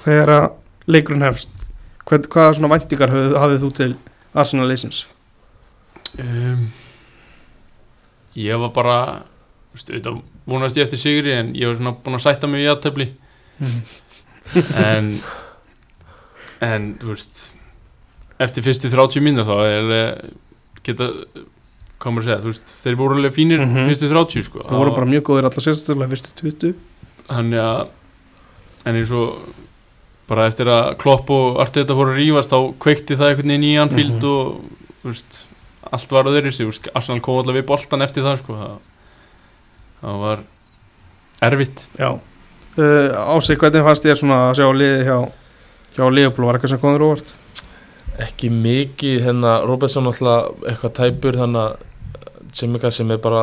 A: þegar að leikurinn hefst? Hvað, hvaða svona væntingar hafið, þú til Arsenal leysins
C: um, Ég var bara auðvitað vonast ég eftir sigri en ég var svona búinn að sætta mig í aðtöfli en en þú veist eftir fyrstu 30 mínútur þá er geta maður að segja, þú veist, þeir voru alveg fínir
A: Mhm.
C: fyrstu 30 sko.
A: Það voru bara mjög góðir allar sérstaklega fyrstu 20
C: Þannig að en eins og bara eftir að Klopp og Arteta fóru að rífast þá kveikti það einhvern veginn í Anfield
A: Mhm.
C: og þú veist, allt var að þeirri sig Arsenal kom allavega við boltan eftir það sko. það, það var erfitt
A: já uh, Ási, hvernig fannst þér svona að sjá liði hjá hjá Leopold, var eitthvað sem kom þér óvart
B: ekki mikið hérna Robertson alltaf eitthvað tæpur þannig að sem eitthvað sem er bara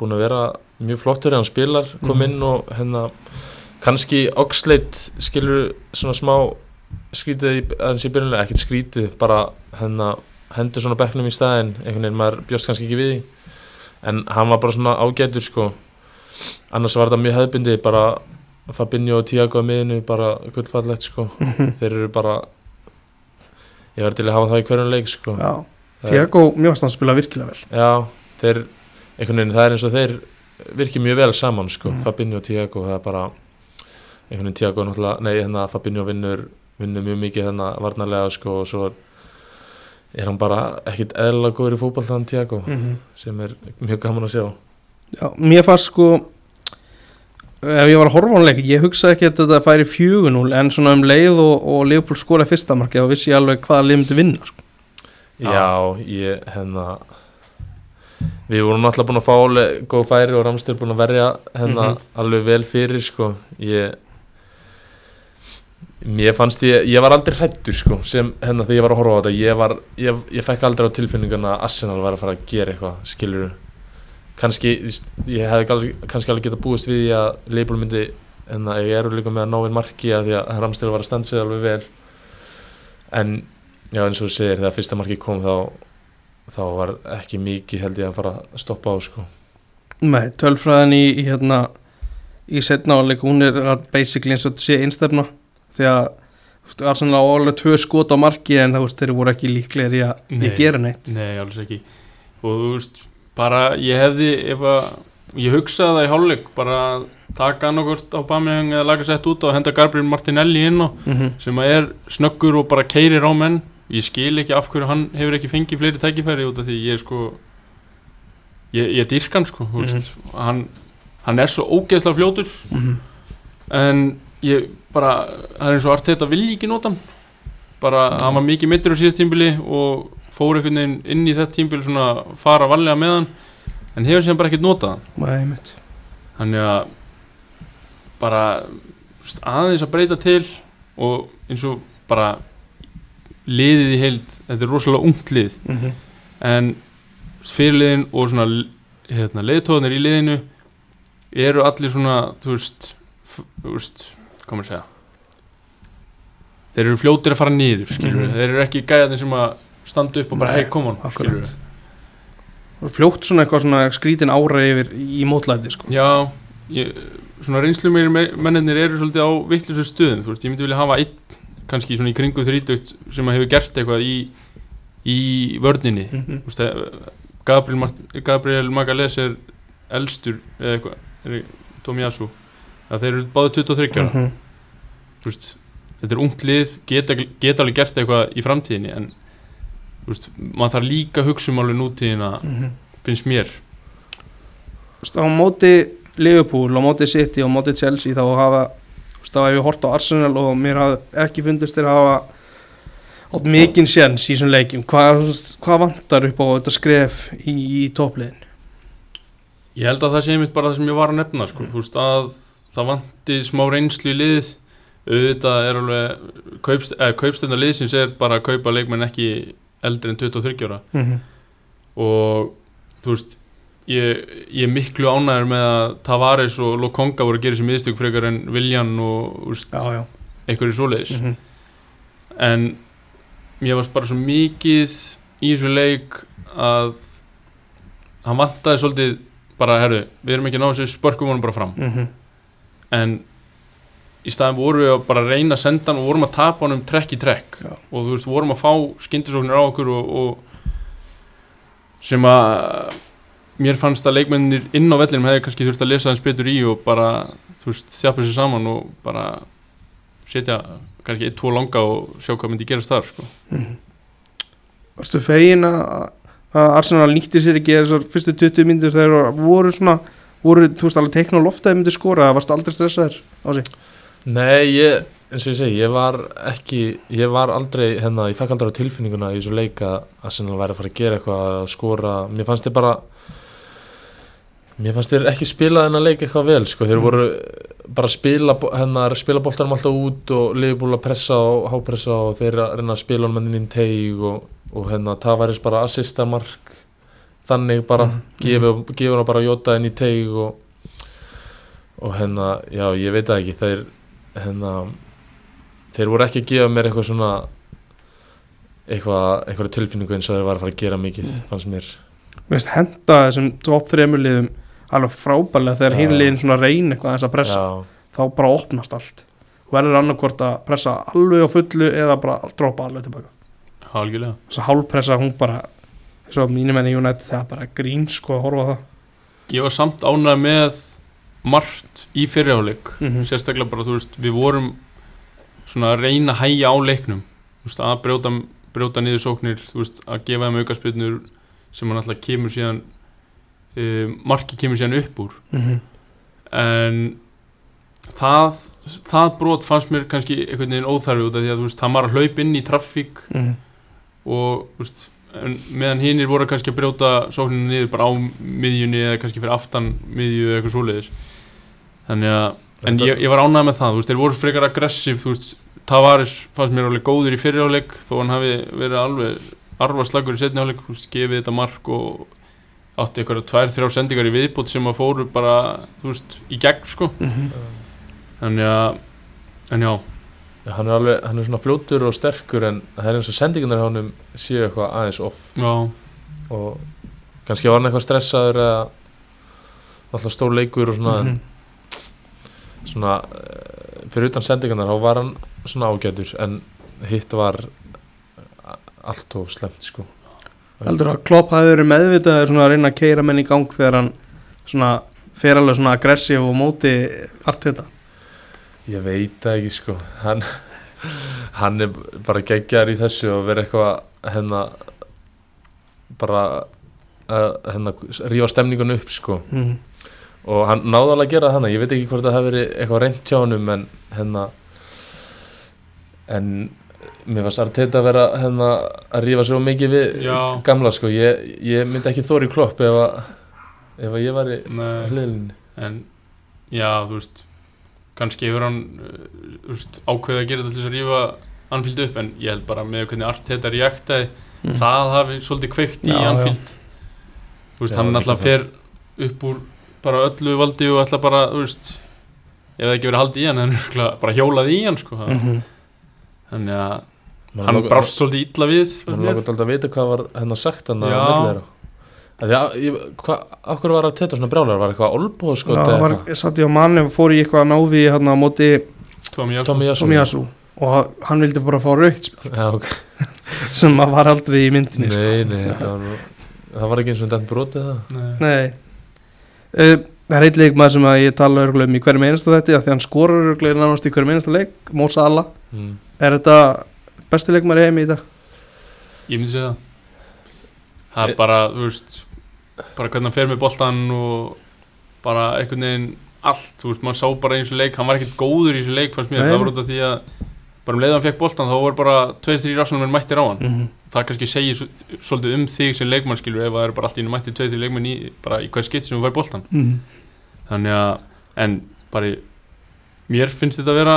B: búin að vera mjög flottur hann spilar kom
A: Mhm.
B: inn og hérna kannski Oxlade skilur svona smá skrítið í, aðeins í byrjunlega, ekkert skrítið bara hérna hendur svona bekknum í staðin einhvern veginn maður bjóst kannski ekki við því en hann var bara svona ágætur sko annars var þetta mjög hefðbindi bara Fabinho og Tiago að miðinu bara gullfallegt sko þeir eru bara ég verði til að hafa það í hverjum leik sko. Það
A: Tiago, varst hann að spila virkilega vel
B: já, þeir einhvern veginn, það er eins og þeir virkið mjög vel saman sko.
A: Mhm.
B: Fabinho og Tiago, það er bara einhvern veginn Tiago náttúrulega, nei hérna Fabinho vinnur, vinnur mjög mikið hérna varnarlega sko og svo er, hann bara ekkit eðlilega góður í fótball þannig Tiago
A: -hmm.
B: sem er mjög gaman að sjá
A: Já, mér fannst sko ef ég var að horfa á hann leik ég hugsaði ekki að þetta færi 4-0 en svona um leið og, og Leopold skora fyrsta marki þá vissi ég alveg hvaða lið myndi vinna sko.
B: já,
C: Já.
B: ég hérna við vorum náttúrulega búin að fá góð færi og Ramstur búin að verja hérna
A: Mhm.
B: alveg vel fyrir sko ég mér fannst ég, ég var aldrei hrættur sko sem hérna þegar ég var að horfa á þetta ég var, ég, ég fekk aldrei á tilfinninguna að Arsenal var að fara að gera eitthvað skilur kannski, ég alveg, kannski alveg getað búist við því að Leifbúl myndi en að ég eru líka með að ná inn marki að því að Ramstil var að standa sig alveg vel. En já eins og þú segir þegar fyrsta marki kom þá þá var ekki mikið held ég að fara að stoppa á sko.
A: Nei, tölfræðin í, í hérna í setna áleik, hún er basically eins og þetta sé einstefna því að þú veist, Arsenal á alveg tvö skot á marki en það, þeir voru ekki líklegir í að
C: Nei.
A: gera neitt.
C: Nei, alls ekki. Og þú veist, bara ég hefði ef að ég hugsaði það í hálfleik bara taka annarkort á Bameyang eða laga sett út og henda Gabriel Martinelli inn á
A: mm -hmm.
C: sem að er snöggur og bara keirir á menn. Ég skil ekki af hverju hann hefur ekki fengið fleiri tækifæri út af því ég er sko ég, ég dýrk hann sko mm veist, hann, hann er svo ógeðslega fljótur. En ég bara það er eins og Arteta vilji ekki nota bara hann var mikið mittur á síðast tímbili og fór einhvern veginn inn í þetta tímbili svona fara varlega með hann en hefur sem bara ekkert notað hann. Þannig að bara aðeins að breyta til og eins og bara liðið í heild þetta er rosalega ungt lið.
A: Mm -hmm.
C: en fyrirliðin og svona hérna, leiðtóðanir í liðinu eru allir svona þú veist, þú veist maður að segja þeir eru fljótir að fara niður skilur
A: Mhm.
C: þeir eru ekki gæðarnir sem að standa upp og bara hei kom on skilur.
A: Fljótt svona eitthvað svona skrítin ára yfir í mótlæti sko.
C: Já, ég, svona reynslu mér mennir eru svolítið á vittlusu stöðum, þú veist, ég myndi vilja hafa einn kannski svona í kringum þrítugt sem að hefur gert eitthvað í, í vörninni,
A: mm -hmm.
C: þú veist, Gabriel, Gabriel Magalés er elstur eða eitthvað, Tomiyasu, að þeir eru báði 23 ára,
A: Mhm.
C: þú veist, þetta er ungt lið, geta, geta alveg gert eitthvað í framtíðinni, en veist, maður þarf líka að hugsa um alveg nútíðina,
A: Mhm.
C: finnst mér,
A: veist, á móti Liverpool, á móti City, á móti Chelsea þá hafa, þá hef ég hort á Arsenal og mér hafa ekki fundist þeir hafa átt mikinn séns í þessum leikjum hvað, hvað vantar upp á þetta skref í, í toppliðin
C: Ég held að það sé einmitt bara það sem ég var að nefna sko. Þú veist að það vanti smá reynslu í lið auðvitað er alveg kaupst, eh, kaupstönda liðsins er bara að kaupa leikmenn ekki eldri en 23 ára
A: mm -hmm.
C: og þú veist ég, ég er miklu ánæður með að Tavares og Lokonga voru að gera sér miðstök frekar en Viljan og veist,
A: Já, já
C: einhverju svoleiðis
A: mm -hmm.
C: en mér varst bara svo mikið í þessu leik að hann vantaði svolítið bara, herru, við erum ekki að ná þessu spörkum honum bara fram
A: Mm -hmm.
C: En í staðin vorum við að bara reyna að senda hann og vorum að tapa honum trekk í trekk
A: Já.
C: og þú veist, vorum að fá skyndisóknir á okkur og, og sem að mér fannst að leikmennir inn á vellinum hefði kannski þurft að lesa hans betur í og bara, þú veist, þjapa sér saman og bara setja kannski eitt, tvo langa og sjá hvað myndi gerast þar, sko.
A: Varstu fegin að að Arsenal nýtti sér ekki þessar fyrstu 20 myndir þegar voru svona voru, þú veist, alveg teikna á lofta að myndi skora? Það varstu aldrei stressaður á sig
B: Nei, ég, eins og ég segi, ég var ekki, ég var aldrei, hérna, ég fekk aldrei á tilfinninguna í þessu leika að Arsenal væri að fara að gera eitthvað að skora, mér fannst þið bara, mér fannst þið ekki spila þennan leik eitthvað vel, sko, þeir voru bara að spila, hérna, spila boltanum alltaf út og liðbúl að pressa og hápressa og þeir að reyna að spila hann inn í teig og, og hérna, Tavares bara assista mark, þannig bara,
A: Mhm.
B: gefur, gefur hann bara Jota inn í teig og, og hérna, já, ég veit það ekki, þeir, hérna þeir voru ekki að gefa mér eitthvað svona eitthvað, eitthvað tilfinningu eins og þeir var að fara að gera mikið fannst mér
A: Mér finnst henda þessum top 3 liðum alveg frábælega þegar
B: Já.
A: hinn liðin svona reyn eitthvað aðeins að pressa
B: já,
A: þá bara opnast allt og verður annarkvort að pressa alveg á fullu eða bara droppa alveg tilbaka
C: Algjörlega.
A: þess að hálfpressa hún bara og mínum enn í United það er bara grín sko að horfa það.
C: Ég var samt ánægð með margt í fyrirháleik
A: Mhm.
C: sérstaklega bara, þú veist, við vorum svona að reyna að hægja á leiknum. Veist, að brjóta, brjóta niður sóknir veist, að gefa þeim aukaspilnur sem hann alltaf kemur síðan uh, marki kemur síðan upp úr. En það það brot fannst mér kannski einhvern veginn óþarfi út af því að veist, hann var að hlaupa inn í traffík
A: Mhm.
C: og þú veist, meðan hinnir voru kannski að brjóta sókninu niður bara á miðjunni eða kannski fyrir aftan miðju eða eitthvað svoleiðis. Þannig að, en
B: Þetta-
C: ég, ég var ánægð með það þú veist, þeir voru frekar aggressív þú veist, Tavares fannst mér alveg góður í fyrirháleik þó hann hafi verið alveg arfarslagur í setniháleik, þú veist, gefið þetta mark og átti eitthvað tvær, þrjár sendingar í viðbútt sem að fóru bara, þú veist, í gegn sko, þannig að en Já,
B: hann er alveg, hann er svona fljótur og sterkur en það er eins og sendingunar hjá honum séu eitthvað aðeins off.
C: Já,
B: og kannski var hann eitthvað stressaður eða alltaf stór leikur og svona,
A: Mhm.
B: en svona eh, fyrir utan sendingunar þá var hann svona ágætur en hitt var allt og slemt sko.
A: Heldur að Klopp hafi verið meðvitað svona að reyna að keira menn í gang þegar hann svona fer alveg svona aggressív og móti allt þetta
B: Ég veit það ekki sko. Hann, hann er bara geggjar í þessu og verið eitthvað hérna bara hérna, rífa stemningun upp sko.
A: Mm.
B: og hann náði alveg að gera það ég veit ekki hvort það hefur verið eitthvað reynt hjá honum en hérna en mér var Sarteta að vera hérna að rífa svo mikið við
C: Já.
B: gamla sko. Ég, ég myndi ekki þóri klopp ef að ef að ég var í
C: nei
B: hliðlinni
C: en já, þú veist kannski hefur hann veist, ákveðið að gera þetta til þess að rífa Anfield upp, en ég held bara með hvernig Arteta reaktaði,
A: Mm.
C: það hafi svolítið kveikt í
A: Já.
C: Anfield
B: Já,
C: hann
B: líka
C: alltaf fer upp úr bara öllu valdi og alltaf bara, veist ef það ekki verið haldið í hann, en bara hjólaði í hann, sko
A: Mm
C: þannig að hann brást svolítið illa við fannst
B: Man
C: mér.
B: langar alltaf að vita hvað var hennar sagt hann að
C: Já.
B: Akkur var að teta svona brjálar, var eitthvað olbóðskot
A: Já,
B: eða
A: var,
B: eitthvað?
A: satt ég á manni og fór í eitthvað návi hérna á móti
C: Jason
A: Tomiyasu og hann vildi bara fá raukt spjald,
B: Já, ok,
A: sem að var aldrei í myndinni sko.
B: nei, nei, þetta var nú, það var ekki eins og þetta brotið það
C: Nei.
A: Nei uh, Það er eitt leikmaður sem að ég tala örgulegum í hverjum einasta þetta því að hann skorar örgulegum nánast í hverjum einasta leik Mo Salah,
B: mm.
A: er þetta besti leikmaður í heimi í dag?
C: Ég myndi segja það Það er bara, þú veist bara hvernig hann fer með boltan og bara einhvern veginn allt, þú veist, maður sá bara eins og leik hann var ekkert góður í þessu leik, fannst mér.
A: Nei.
C: það var út af því að bara um leiðan fekk boltan, þá voru bara tveir, þrjir rafsnum mættir á hann.
A: Mm
C: það kannski segir svo- svolítið um þig sem leikmann skilur ef það er bara allt í einu mætti tveið til leikmann í, bara í hver skipt sem þú fær boltan
A: mm.
C: þannig að, en bara í- mér finnst þetta að vera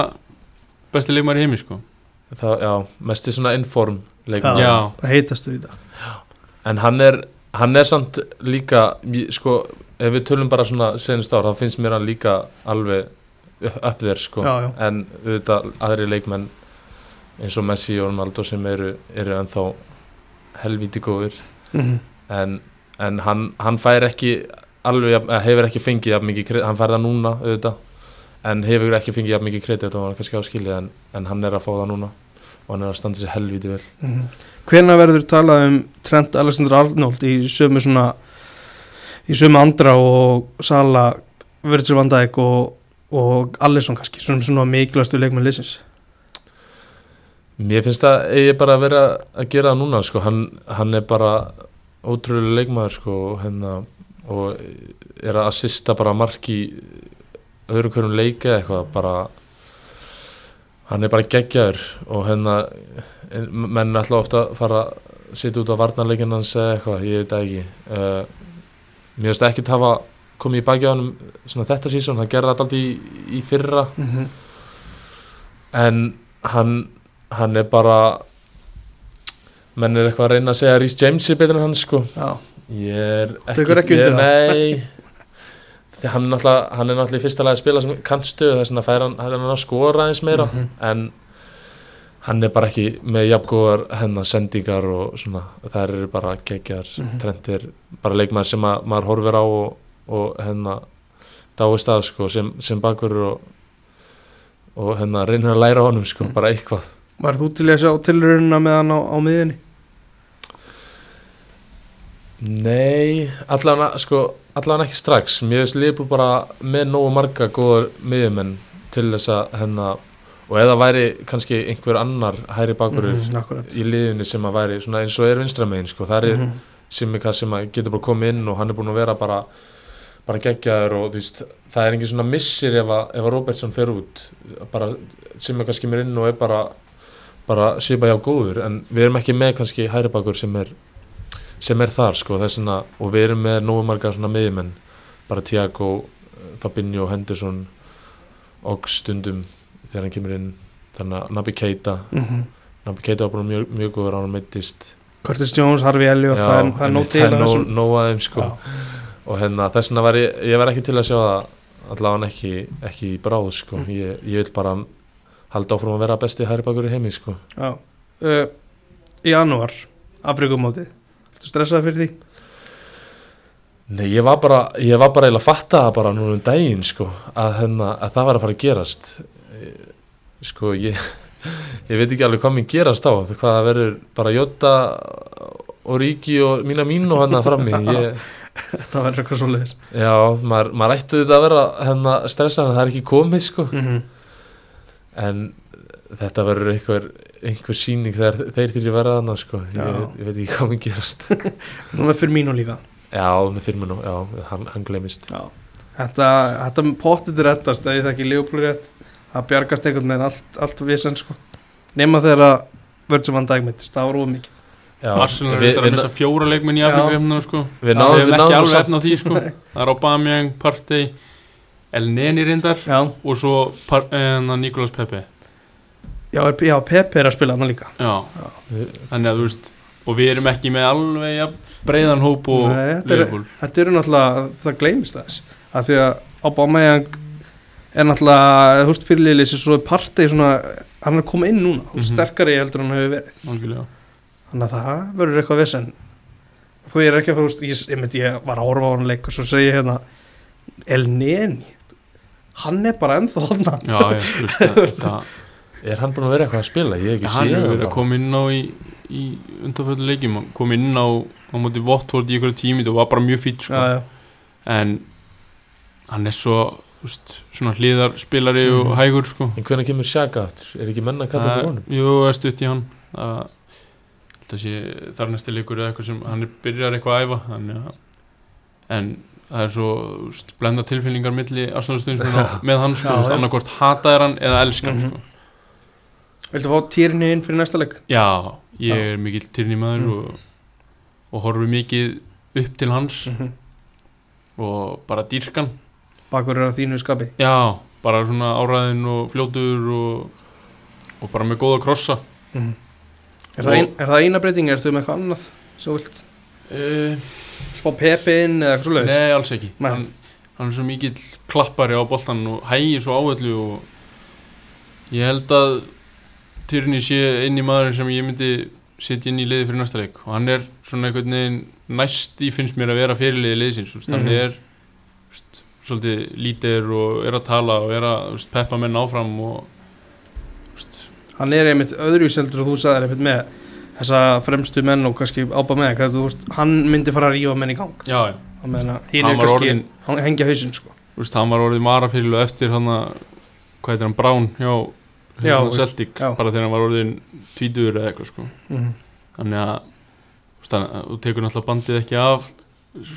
C: besti leikmann í heimi sko.
B: Það, já, mest í svona inform leikmann
C: Já.
A: bara heitastu í dag.
B: En hann er, hann er samt líka, sko, ef við tölum bara svona senast ár, þá finnst mér hann líka alveg þér, sko.
A: Já, já.
B: En auðvitað aðri leikmenn eins og Messi og Ronaldo sem eru, eru ennþá helvíti góðir.
A: mm.
B: En, en hann, hann fær ekki alveg, hefur ekki fengið mikið hann fær það núna auðvitað, en hefur ekki fengið mikið kredit og hann kannski áskilið, en, en hann er að fá það núna og hann er að standa sér helvíti vel.
A: Mm. Hvenær verður talað um Trent Alexander Arnold í sömu svona í sömu andra og Sala Virgil van Dijk og, og Alisson kannski, svona, svona mikilvægstu leikmenn liðsins
B: Mér finnst það eigi bara að vera að gera það núna sko. hann, hann er bara ótrúlega leikmaður sko, hérna, og er að assista bara mark í öðru hverjum leika eitthvað bara hann er bara geggjaður og hérna en menn ætla ofta að fara að sitja út á varnarleikin hans eða eitthvað, ég veit það ekki. Uh, mér finnst ekki að hafa komið í baki á hann svona þetta sísón, hann gerði alltaf í, í fyrra.
A: Mm -hmm.
B: en hann hann er bara menn er eitthvað að reyna að segja að Rhys James er betur en hann sko.
A: Já,
B: ég er ekki, ég, nei Því hann, er hann er náttúrulega í fyrsta lagi að spila sem kannstöð þess að hann, hann er að skora aðeins meira
A: Mhm.
B: en hann er bara ekki með jafngóðar hennar sendingar og svona það eru bara geggjar mm
A: Mhm.
B: trendir bara leikmaður sem að, maður horfir á og, og hennar dáist að sko sem, sem bakur og, og hennar reynir að læra honum sko,
A: Mhm.
B: bara eitthvað
A: var þú til að sjá tilrunina með hann á, á miðinni?
B: Nei, allavega sko, allavega ekki strax. Mér finnst Liverpool bara með nógu marga góðar miðjumenn til þess að hennar og eða væri kannski einhver annar hæri bakurur
A: Mhm, akkurat.
B: í liðinu sem að væri svona eins og er vinstramegin sko, það er
A: Mhm.
B: sem, sem að getur bara komið inn og hann er búin að vera bara bara geggjaður og veist, það er engin svona missir ef að, ef að Robertson fer út. Bara sem er kannski mér inn og er bara bara svipa hjá góður en við erum ekki með kannski hæri bakur sem er sem er þar sko þess að og við erum með nógu marga svona miðjumenn bara Tiago, Fabinho, Henderson og stundum þegar hann kemur inn þannig að Naby Keita
A: Mhm.
B: Naby Keita var bara mjög, mjög góður á hann meittist
A: Curtis Jones, Harvey Elliot, er, það er að
B: að þeim sko
A: Já.
B: og hérna þess vegna var ég, ég var ekki til að sjá það allavega ekki, ekki í bráð sko
A: Mm.
B: ég, ég vil bara halda áfram að vera besti hæri bakur í heimi sko
A: Já. Uh, Í janúar, Afrikumótið stressað fyrir því?
B: Nei, ég var bara, ég var bara eiginlega að fatta það bara núna um daginn sko að, hérna, að það var að fara að gerast Eh, sko ég ég veit ekki alveg hvað mér gerast á hvað það verður bara Jota og Ríki og mína mín og hann að frammi ég,
A: Þetta verður eitthvað svo leiðis
B: já, maður, maður ætti þetta að vera hérna, stressað en það er ekki komið sko
A: mm -hmm.
B: en þetta verður einhver, einhver síning þegar þeir þýrri verða þannig sko ég, ég veit ekki hvað mér gerast
A: Nú með fyrir mínu líka
B: já, með fyrir nú, já, hann, hann glemist
A: Já. Þetta, þetta potið rettast eða ég þekki Leopold rétt það bjargast einhvern veginn allt, allt visen sko. nema þegar að van Dijk mittist, það var óð mikið
B: Já,
C: Arsenal er
B: við-
C: þetta að
B: við-
C: missa fjóra leikmenn í. Afrika sko.
B: Við
C: Við hefum
B: við
C: ekki alveg efna á því sko. Það er Aubameyang, Partey El Neni reyndar og svo eh, Nicolas Pepe
A: já, já Pepe er að spila hann líka.
C: Já,
B: við-
C: þannig að þú veist og við erum ekki með alveg ja, breiðan hóp og
A: Nei, þetta er- Þetta eru náttúrulega, það gleymist þess að því að Aubameyang er náttúrulega, þú veist, fyrirliðið sem svo partei svona, hann er koma inn núna og
C: Mhm.
A: sterkari heldur hann hefur verið.
C: Algjörlega.
A: þannig að það verður eitthvað vesen. Þú er ekki að fara, þú veist, ég, ég, myndi, ég var að horfa á hann leik og svo segi ég hérna El Neni hann er bara ennþá þarna.
C: Já, já, þú veist, það
B: Er hann búin að vera eitthvað að spila? Ég hef ekki
C: hann
B: séð það
C: að
B: bara.
C: koma inn á í, í undanfjöldu leikjum, hann kom inn á á móti Watford í ykkur tími og var bara mjög fýtt sko. en hann er svo veist, svona hliðarspilari
A: Mhm.
C: og hægur sko.
B: En hvernig kemur Shaka aftur? Er ekki menna að kalla
C: Það-
B: fyrir honum?
C: Jú, það er stutt í hann það held að sé þar næsti leikur eða eitthvað sem hann er byrjar eitthvað að æfa þannig að en það er svo veist, blenda tilfinningar milli með hann sko,
A: Já,
C: þú veist,
A: já.
C: annarkvort hata er hann eða elskar hann
A: Mhm. Viltu fá týrni inn fyrir næsta leik?
C: Já, ég
A: Já.
C: er mikill Tierney maður
A: Mm.
C: og, og horfi mikið upp til hans
A: Mhm.
C: og bara dýrkan
A: Bakur er á þínu skapi
C: já, bara svona áræðin og fljótur og, og bara með góða krossa
A: Mhm. er, það ein, er það eina breyting, er þú með eitthvað annað sem vilt
C: uh,
A: fá Pepe inn eða eitthvað svo leiðis
C: nei, alls ekki hann, hann er svo mikill klappari á boltan og hægir svo áhöllu og ég held að Tierney sé inn í maður sem ég myndi setja inn í liði fyrir næsta leik. Og hann er svona einhvern veginn næst í finnst mér að vera fyrirliði liðsins. Mm hann er veist, svolítið lítir og er að tala og er að veist, peppa menn áfram og veist,
A: hann er einmitt öðruvíseldur og þú sagðir einmitt með þessa fremstu menn og kannski ába með hvað veist, hann myndi fara að rífa menn í gang.
C: Já, já,
A: hinn er kannski hann hengja hausinn sko.
C: Hann var orðið marafyrirlu eftir hann að hvað heitir hann, Brown
A: Já,
C: Celtic, bara þegar hann var orðin tvítur eða eitthvað sko.
A: Mm
C: þannig að þú tekur náttúrulega bandið ekki af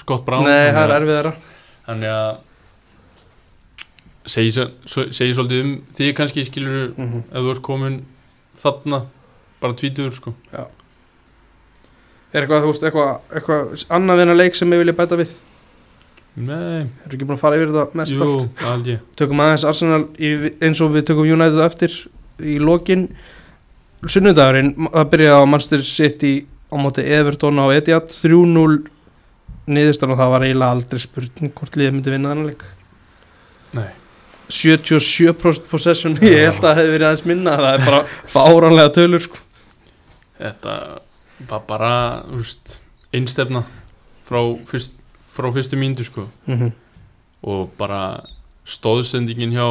C: Scott Brown.
A: Nei, það er
C: að-
A: erfiðara.
C: þannig að segi, segi svolítið um þig kannski skilur
A: mm -hmm.
C: ef þú ert komin þarna bara tvítur sko.
A: Er eitthvað, veist, eitthvað, eitthvað annað við hennar leik sem ég vilja bæta við
C: nei,
A: er ekki búin að fara yfir þetta mest
C: jú,
A: allt?
C: held ég.
A: Tökum aðeins Arsenal í, eins og við tökum United eftir í lokin. Sunnudagurinn, það byrjaði á Manchester City á móti Everton á Etihad 3-0 niðurstan og það var eiginlega aldrei spurning hvort liðið myndi vinna þannig leik.
C: Nei,
A: 77% possession, ég held að það hefði verið aðeins minna það er bara fáránlega tölur sko.
C: þetta var bara einstefna frá, fyrst, frá fyrstu mínútu sko.
A: Mm -hmm.
C: og bara stóðsendingin hjá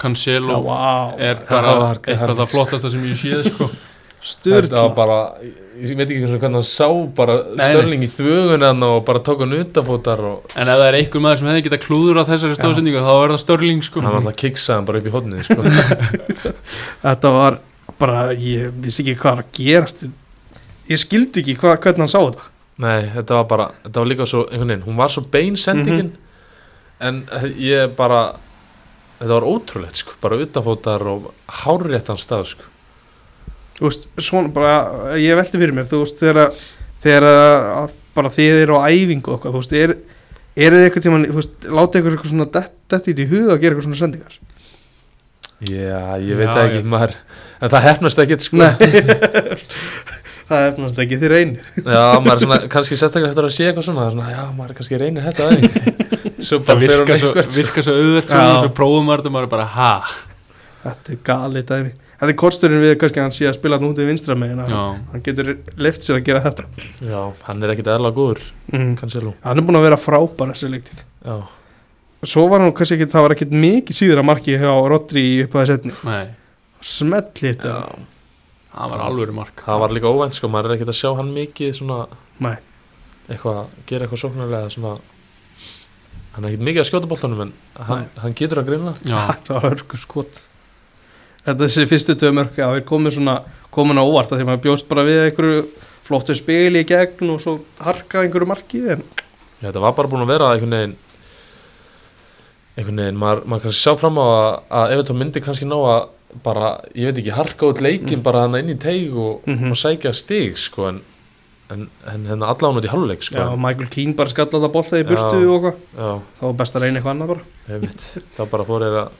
C: Cancelo
A: wow.
C: er
B: Það
C: bara
B: var-
C: eitthvað
B: það-
C: það flottasta sem ég séð sko.
B: Þetta var
A: styrla
B: bara, ég veit ekki hvernig hann sá bara störling í þvögunan og bara tók hann utafótar og
C: en ef það er einhver maður sem hefði getað klúður á þessari stóðsendingu þá er það Störling sko.
B: Hann var alltaf kiksaði hann bara upp í hodnið sko.
A: þetta var bara, ég vissi ekki hvað var að gerast. Ég skildi ekki hvað, hvernig hann sá þetta
B: Nei, þetta var bara, þetta var líka svo einhvern veginn, hún var svo bein sendingin en ég bara þetta var ótrúlegt sko, bara utafótar og hárréttan stað sko.
A: þú veist, svona bara ég velti fyrir mér, þú veist, þegar þegar að bara þið eru á æfingu og eitthvað, þú veist, er eru þið eitthvað tíma, þú veist, láta ykkur eitthvað svona dett, dett í því hug að gera eitthvað svona sendingar
B: Já, ég veit
C: Já,
B: það ekki,
C: já.
B: maður en það hefnast ekkert sko
A: Nei, það efnast ekki þið reynir
B: Já, maður er svona, kannski sérstaklega eftir að sé eitthvað svona, svona já, maður kannski reynir þetta aðeins Svo
C: það
B: hann
C: svo,
B: eitthvað sko.
C: virka svo auðvelt svona, svo prófum maður þetta og maður er bara ha?
A: Þetta er galið dæmi. Þetta er kosturinn við kannski að hann sé að spila hann út í vinstra megin hann getur left sér að gera þetta.
B: Já, hann er ekkit eðla góður,
A: mm.
B: Cancelo
A: Hann er búin að vera frábær þessi leiktið
B: Já,
A: Svo var hann kannski ekki, það var ekkit mikið síður að marki hjá Rodri í upphæði setni
C: nei,
A: Smelli þetta.
B: Já
C: það var alvöru mark.
B: Það var líka óvænt sko, maður er ekkit að sjá hann mikið svona
A: Nei.
B: eitthvað, gera eitthvað sóknarlega svona hann er ekkit mikið að skjóta boltanum en hann, hann getur að greinla
C: já,
A: Þetta var hörku skot. Þetta þessi fyrstu tvö mörk að við komum svona komin á óvart að því maður bjóst bara við einhverju flottu spili í gegn og svo harka einhverju marki en
B: Já, þetta var bara búin að vera einhvern veginn einhvern veginn, maður, maður kannski sjá fram á að, að Evertón myndi kannski ná að bara, ég veit ekki, harka út leikin
A: Mm.
B: bara hann inn í teig og,
A: Mhm.
B: og sækja stig sko, en en, en hérna allan út í hálfleik sko.
A: já, Michael Keane bara skalla þetta bolta í burtu
B: Já.
A: og eitthvað þá var best að reyna eitthvað annað bara
B: þá bara fór ég að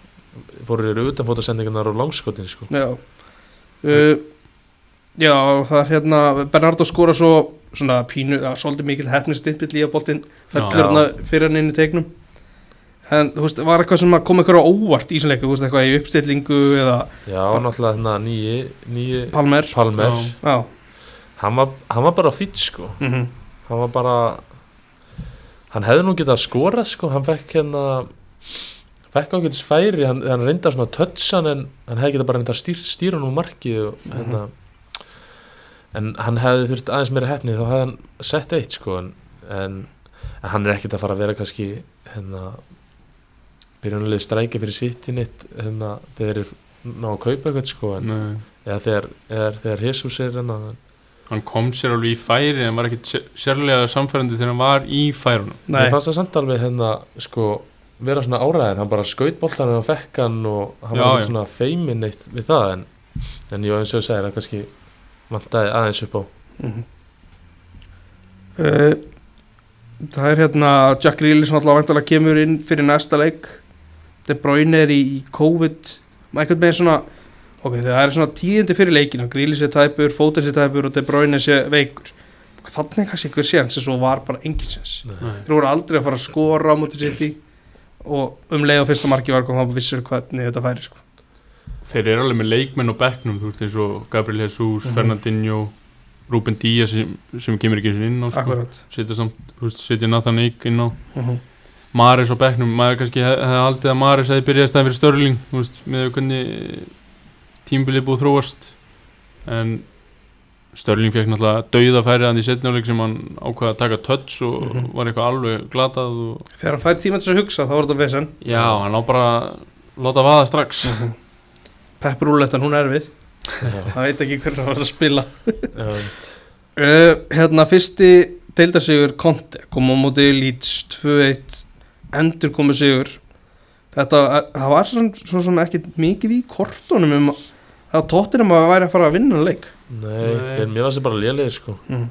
B: fór ég utanfótasendingarnar og langskotin sko.
A: Já uh, Já, það er hérna Bernardo skora svo svona pínu, það er svolítið mikil hefnistimpill í að boltinn fellur hérna fyrir hann inn í tegnum en þú veist, var eitthvað sem að koma eitthvað óvart í svona leiku, þú veist, eitthvað í uppstillingu eða
B: já, náttúrulega hérna nýji nýji
A: Palmer.
B: Palmer.
C: Já.
B: Hann var, hann var bara fýtt sko.
A: Mm
B: hann var bara hann hefði nú getað skorað sko. Hann fekk hérna fekk ágætis færi, hann, hann reyndar svona tötsan en hann hefði getað bara reyndar stýr, stýra nú markið og hérna. En hann hefði þurft aðeins meira hefni þá hefði hann sett eitt sko en, en, en hann er ekkert að fara að vera kannski hérna byrjunlega strækja fyrir sitt í nitt hérna þegar þeir ná að kaupa eitthvað sko en, eða þegar, eða þegar Jesus er hérna
C: hann kom sér alveg í færi en var ekki sérlega samfærandi þegar hann var í færunum.
B: Mér fannst það samt alveg hérna sko vera svona áræðin, hann bara skaut boltan og fekk hann og hann
C: Já,
B: var
C: já.
B: svona feimin eitt við það en, en ég eins og ég segir að kannski vantaði aðeins upp á.
A: Mhm. uh, Það er hérna Jack Grealish náttúrulega vantilega kemur inn fyrir næsta leik De Bruyne er í, í COVID einhvern veginn svona ok, það er svona tíðindi fyrir leikina Grealish er tæpur, Foden er tæpur og De Bruyne sé veikur þannig er kannski einhver séns en svo var bara engin séns
B: Nei.
C: Nei.
A: þeir voru aldrei að fara að skora á mútið sitt og um leið á fyrsta marki var kom þá vissur hvernig þetta færi sko.
C: Þeir eru alveg með leikmenn og bekknum þú veist eins og Gabriel Jesus,
A: Mhm.
C: Fernandinho Ruben Díaz sem, sem kemur ekki eins og inn á sko. setja samt, þú veist, setja Nathan Eik inn á
A: uh -huh.
C: Maris á bekknum, maður kannski hef- hefði haldið að Maris hefði byrjað stæðin fyrir Störling veist, með hvernig tímbilið búið þróast. En Störling fekk náttúrulega dauða færið hann í setnáleik sem hann ákvaða að taka touch og
A: Mhm.
C: var eitthvað alveg glatað og
A: þegar hann fær tíma til þess að hugsa þá var þetta vesen.
C: Já, hann á bara að láta vaða strax.
A: Pep Rúlettan, hún er við. Það veit ekki hvernig hann var að spila.
B: Já,
A: uh, hérna fyrsti deildarsigur Conte kom á móti Leeds 2-1 endur komu sigur þetta, eh, það var svo, svo sem ekki mikið í kortunum um að það tóttir um að væri að fara að vinna leik.
B: Nei,
C: Nei.
B: fyrir mér var það bara lélegir sko.
A: Mm.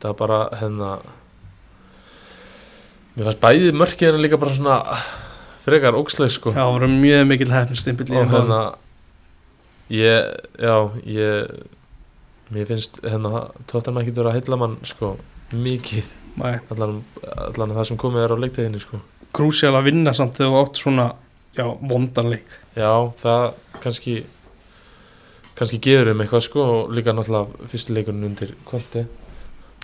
B: Það var bara hérna Mér fannst bæði mörkið hérna líka bara svona frekar ógsleg sko.
A: Það voru mjög mikil hefnstimpil í
B: og hérna ég, já, ég mér finnst hérna tóttan ekki vera að heilla mann sko mikið. Allan, allan það sem komið er á leikteginni sko
A: krúsjál að vinna samt þegar þú átt svona já, vondan leik.
B: Já, það kannski kannski gefur um eitthvað sko og líka náttúrulega fyrsti leikurinn undir konti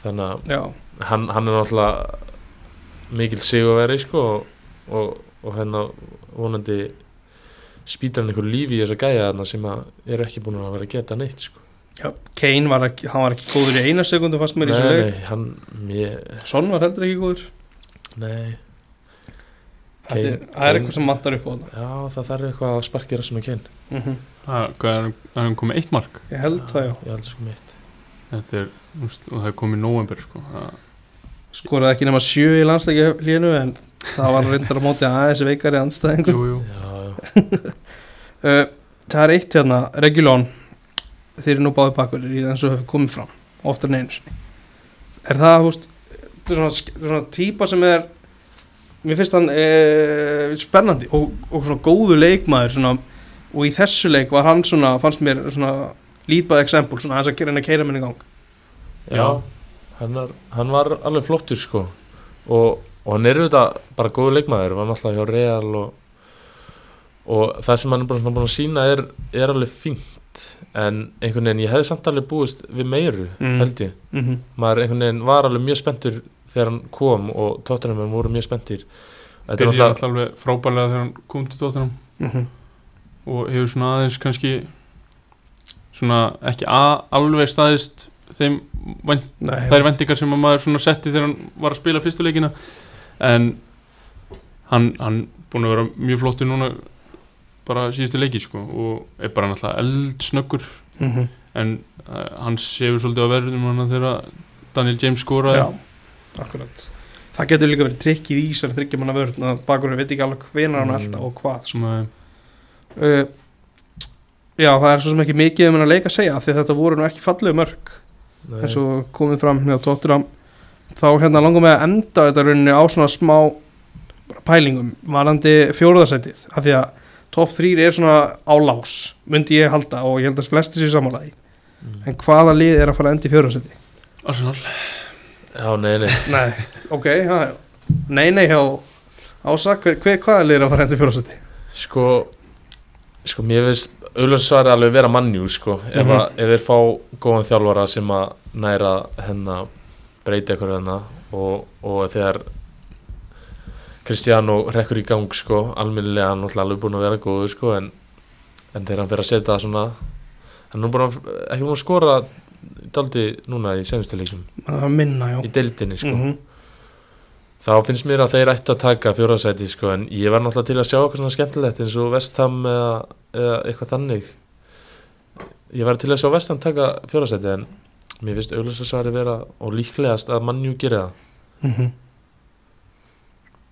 B: þannig að hann, hann er náttúrulega mikil sigurveri sko og, og, og hérna vonandi spýtar hann einhver lífi í þessa gæja þarna sem að eru ekki búin að vera að geta neitt sko.
A: Já Kane var ekki, hann var ekki góður í eina sekundu fast mér í þessu leik.
B: nei, hann mér,
A: Son var heldur ekki góður.
B: Nei
A: það er eitthvað sem vantar upp á það
B: já það þarf eitthvað að sparkira sem að kenn
A: mm
C: það, hvað er, það er komið eitt mark?
A: Ég held það já.
B: Ég held sko mitt
C: þetta er, veist, og það er komið nóvember sko. það,
A: skoraði ekki nema sjö í landsleiki hlínu en það var reyndar á móti aðeins veikari anstæðingu
C: jú, jú.
B: já, já,
A: uh, það er eitt hérna, Regulón þeir eru nú báði bakverðir í eins og hefur komið fram oftar en einu er það, þú veist þetta er svona, svona típa sem er mér finnst hann uh, spennandi og, og svona góðu leikmaður svona, og í þessu leik var hann svona, fannst mér svona lítbað eksempul, svona aðeins að reyna að keira minn í gang.
B: Já hann, er, hann var alveg flottur sko. Og, og hann er auðvitað bara góður leikmaður var náttúrulega hjá Real og, og það sem hann er bara svona búin að sína er, er alveg fínt. En einhvern veginn ég hefði samt alveg búist við meiru
A: Mm.
B: held ég.
A: Mm -hmm.
B: maður einhvern veginn var alveg mjög spenntur þegar hann kom og tóttunum voru mjög spenntir. Þetta er
C: alltaf alveg frábælega þegar hann kom til tóttunum
A: Mhm.
C: og hefur svona aðeins kannski svona ekki alveg staðist þeim vænt,
A: Nei,
C: þær vendingar sem að maður svona setti þegar hann var að spila fyrstu leikina. En hann, hann búin að vera mjög flottur núna bara síðustu leiki sko og er bara náttúrulega eldsnöggur.
A: Mm -hmm.
C: en uh, hann séu svolítið á verðum hann þegar Daniel James skoraði.
A: Já, akkurat. Það getur líka verið trikkið í þessari þryggja manna vörn að bakurinn veit ekki alveg hvenar hann
B: Mm.
A: alltaf og hvað uh, Já, það er svo sem ekki mikið um hann að leika að segja því þetta voru nú ekki fallegu mörg eins og komið fram hjá Tottenham. Þá hérna langar mig að enda þetta rauninni á svona smá pælingum varandi fjóruðarsætið af því að top 3 er svona á lás myndi ég halda og ég held að flesti sér samanlægi
B: Mm.
A: en hvaða lið er að fara að enda í fjóruðarsæti?
C: Arsenal
B: já, nei, nei
A: Nei, ok, já, nei, nei hjá Ása, hver, hver, hvaða lið er að fara enda í fjóruðarsæti?
B: sko sko mér finnst auðvitað alveg vera mannjú sko ef,
A: Mhm.
B: að, ef þeir fá góðan þjálfara sem að næra hennar breyta eitthvað hennar og, og þegar Cristiano rekkur í gang sko alminnilega hann náttúrulega alveg búin að vera góður sko en, en þegar hann fyrir að setja svona hann er búin að ekki búin að skora daldi núna í senstu leikum
A: Að minna, já.
B: Í deildinni sko.
A: Mhm.
B: þá finnst mér að þeir ættu að taka fjórasæti sko en ég var náttúrulega til að sjá eitthvað svona skemmtilegt eins og Vestham eða, eða eitthvað þannig. Ég var til að sjá Vestham taka fjórasæti en mér finnst auðvitað svari vera og líklegast að mannjú gera það.
A: Mhm.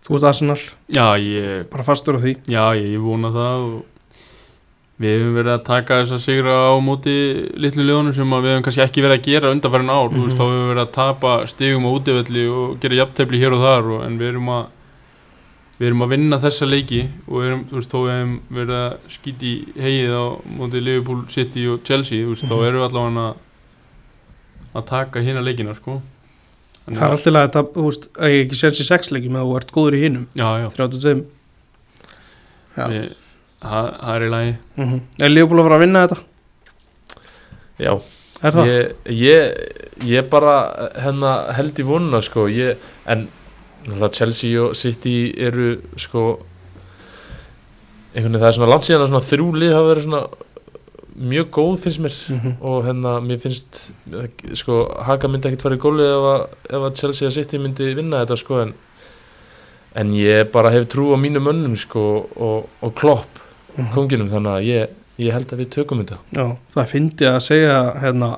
A: Þú ert Arsenal,
C: já ég,
A: bara fastur á því.
C: Já, ég, ég vona það og við hefum verið að taka þess að sigra á móti litlu liðunum sem við hefum kannski ekki verið að gera undanfærin ár, þú veist,
A: Mhm.
C: þá hefum við verið að tapa stigum á útivelli og gera jafntefli hér og þar og, en við erum að við erum að vinna þessa leiki og við erum, veist, við hefum verið að skýti hegið á móti Liverpool, City og Chelsea, veist,
A: Mhm.
C: þá erum við allavega að að taka hérna leikina, sko
A: Það er alltaf að þetta, þú veist, að ég ekki séns í sexleikjum að þú ert góður í hinnum,
C: Já, já,
A: 32 Já.
C: við, það, er í lagi
A: mm -hmm. Er Leopold að fara að vinna þetta?
B: Já,
A: Er það?
B: ég, ég, ég bara hérna held í vonuna sko ég, en náttúrulega Chelsea og City eru sko einhvern veginn það er svona langt síðan að svona þrjú lið hafa verið svona mjög góð finnst mér
A: Mhm.
B: og hérna mér finnst sko Haka myndi ekkert fara í gólið ef að, ef að Chelsea og City myndi vinna þetta sko en, en ég bara hef trú á mínum mönnum sko og, og klopp
A: Mhm.
B: konginum þannig að ég, ég held að við tökum þetta.
A: Já, það fyndi að segja hérna,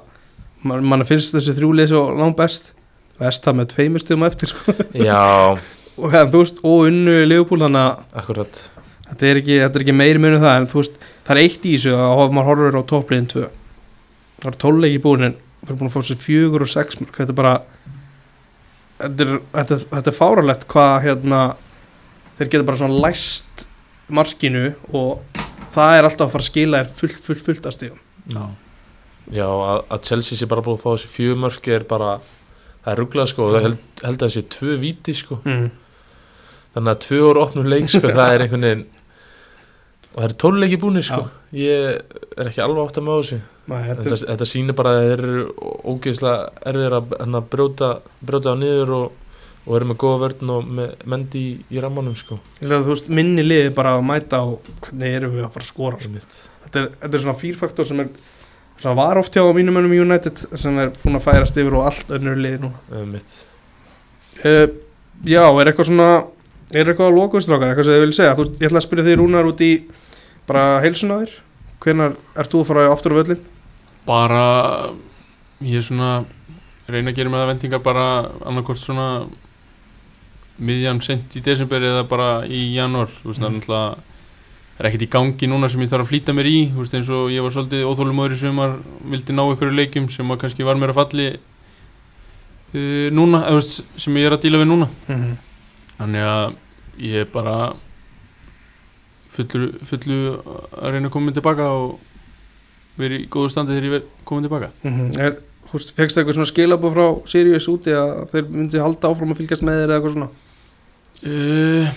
A: man, mann finnst þessi þrjúlið svo langt best. Vest það með tveimur stöðum eftir sko.
B: Já,
A: og, hérna, þú veist, og unnu þannig að
B: akkurat.
A: þetta er ekki, þetta er ekki meiri munum það en þú veist, það er eitt í þessu að maður horfur á toppliðin 2 það er tólleiki búin en það er búin að fá sér fjögur og sex mörg þetta er bara þetta er, þetta, þetta er fáralegt hvað hérna þeir geta bara svona læst markinu og það er alltaf að fara að skila þér fullt, fullt, fullt að stíðum
C: Já,
B: Já, að, að Chelsea sé bara búið að fá þessi fjögumörk er bara, það er rugglað sko. Og það held, held að þessi tvö víti sko.
A: Mm.
B: þannig að tvö orð opnum leik sko, það er einhvern veginn og það er tóluleiki búinir sko. Ég er ekki alveg átt að með á þessu.
A: Nei, þetta
B: þetta,
A: er,
B: sýnir bara að þeir eru ógeðslega erfiðir að, hérna, brjóta brjóta á niður og, og eru með góða vörn og með mendi í, í rammanum sko
A: þú veist, minni liði bara að mæta á hvernig erum við að fara að skora sko. Þetta, er, þetta er svona fýrfaktor sem er sem var oft hjá mínum önum í United sem er búin að færast yfir og allt önnur liði núna. Uh, já, er eitthvað svona er eitthvað að loka strákar, eitthvað sem þið vil segja þú, ég ætla að spyrja þig Rúnar út í bara heilsuna þér, hvenar ert þú að fara aftur á völlin?
C: bara ég er svona reyna að gera með það vendingar bara annarkort svona miðjan sent í desember eða bara í janúar. Veist það er ekkert í gangi núna sem ég þarf að flýta mér í. Veist eins og ég var svolítið óþólumöður í sumar vildi ná ykkur leikjum sem kannski var mér að falli uh, núna, eða veist sem ég er að díla við núna.
A: Mm -hmm.
C: þannig að ég er bara fullu, fullu að reyna að koma tilbaka og verið í góðu standi þegar ég verið komið tilbaka.
A: Er, þú veist, fegst það eitthvað svona skilabóð frá Sirius úti að þeir myndi halda áfram að fylgjast með þér eða eitthvað svona
C: Uh,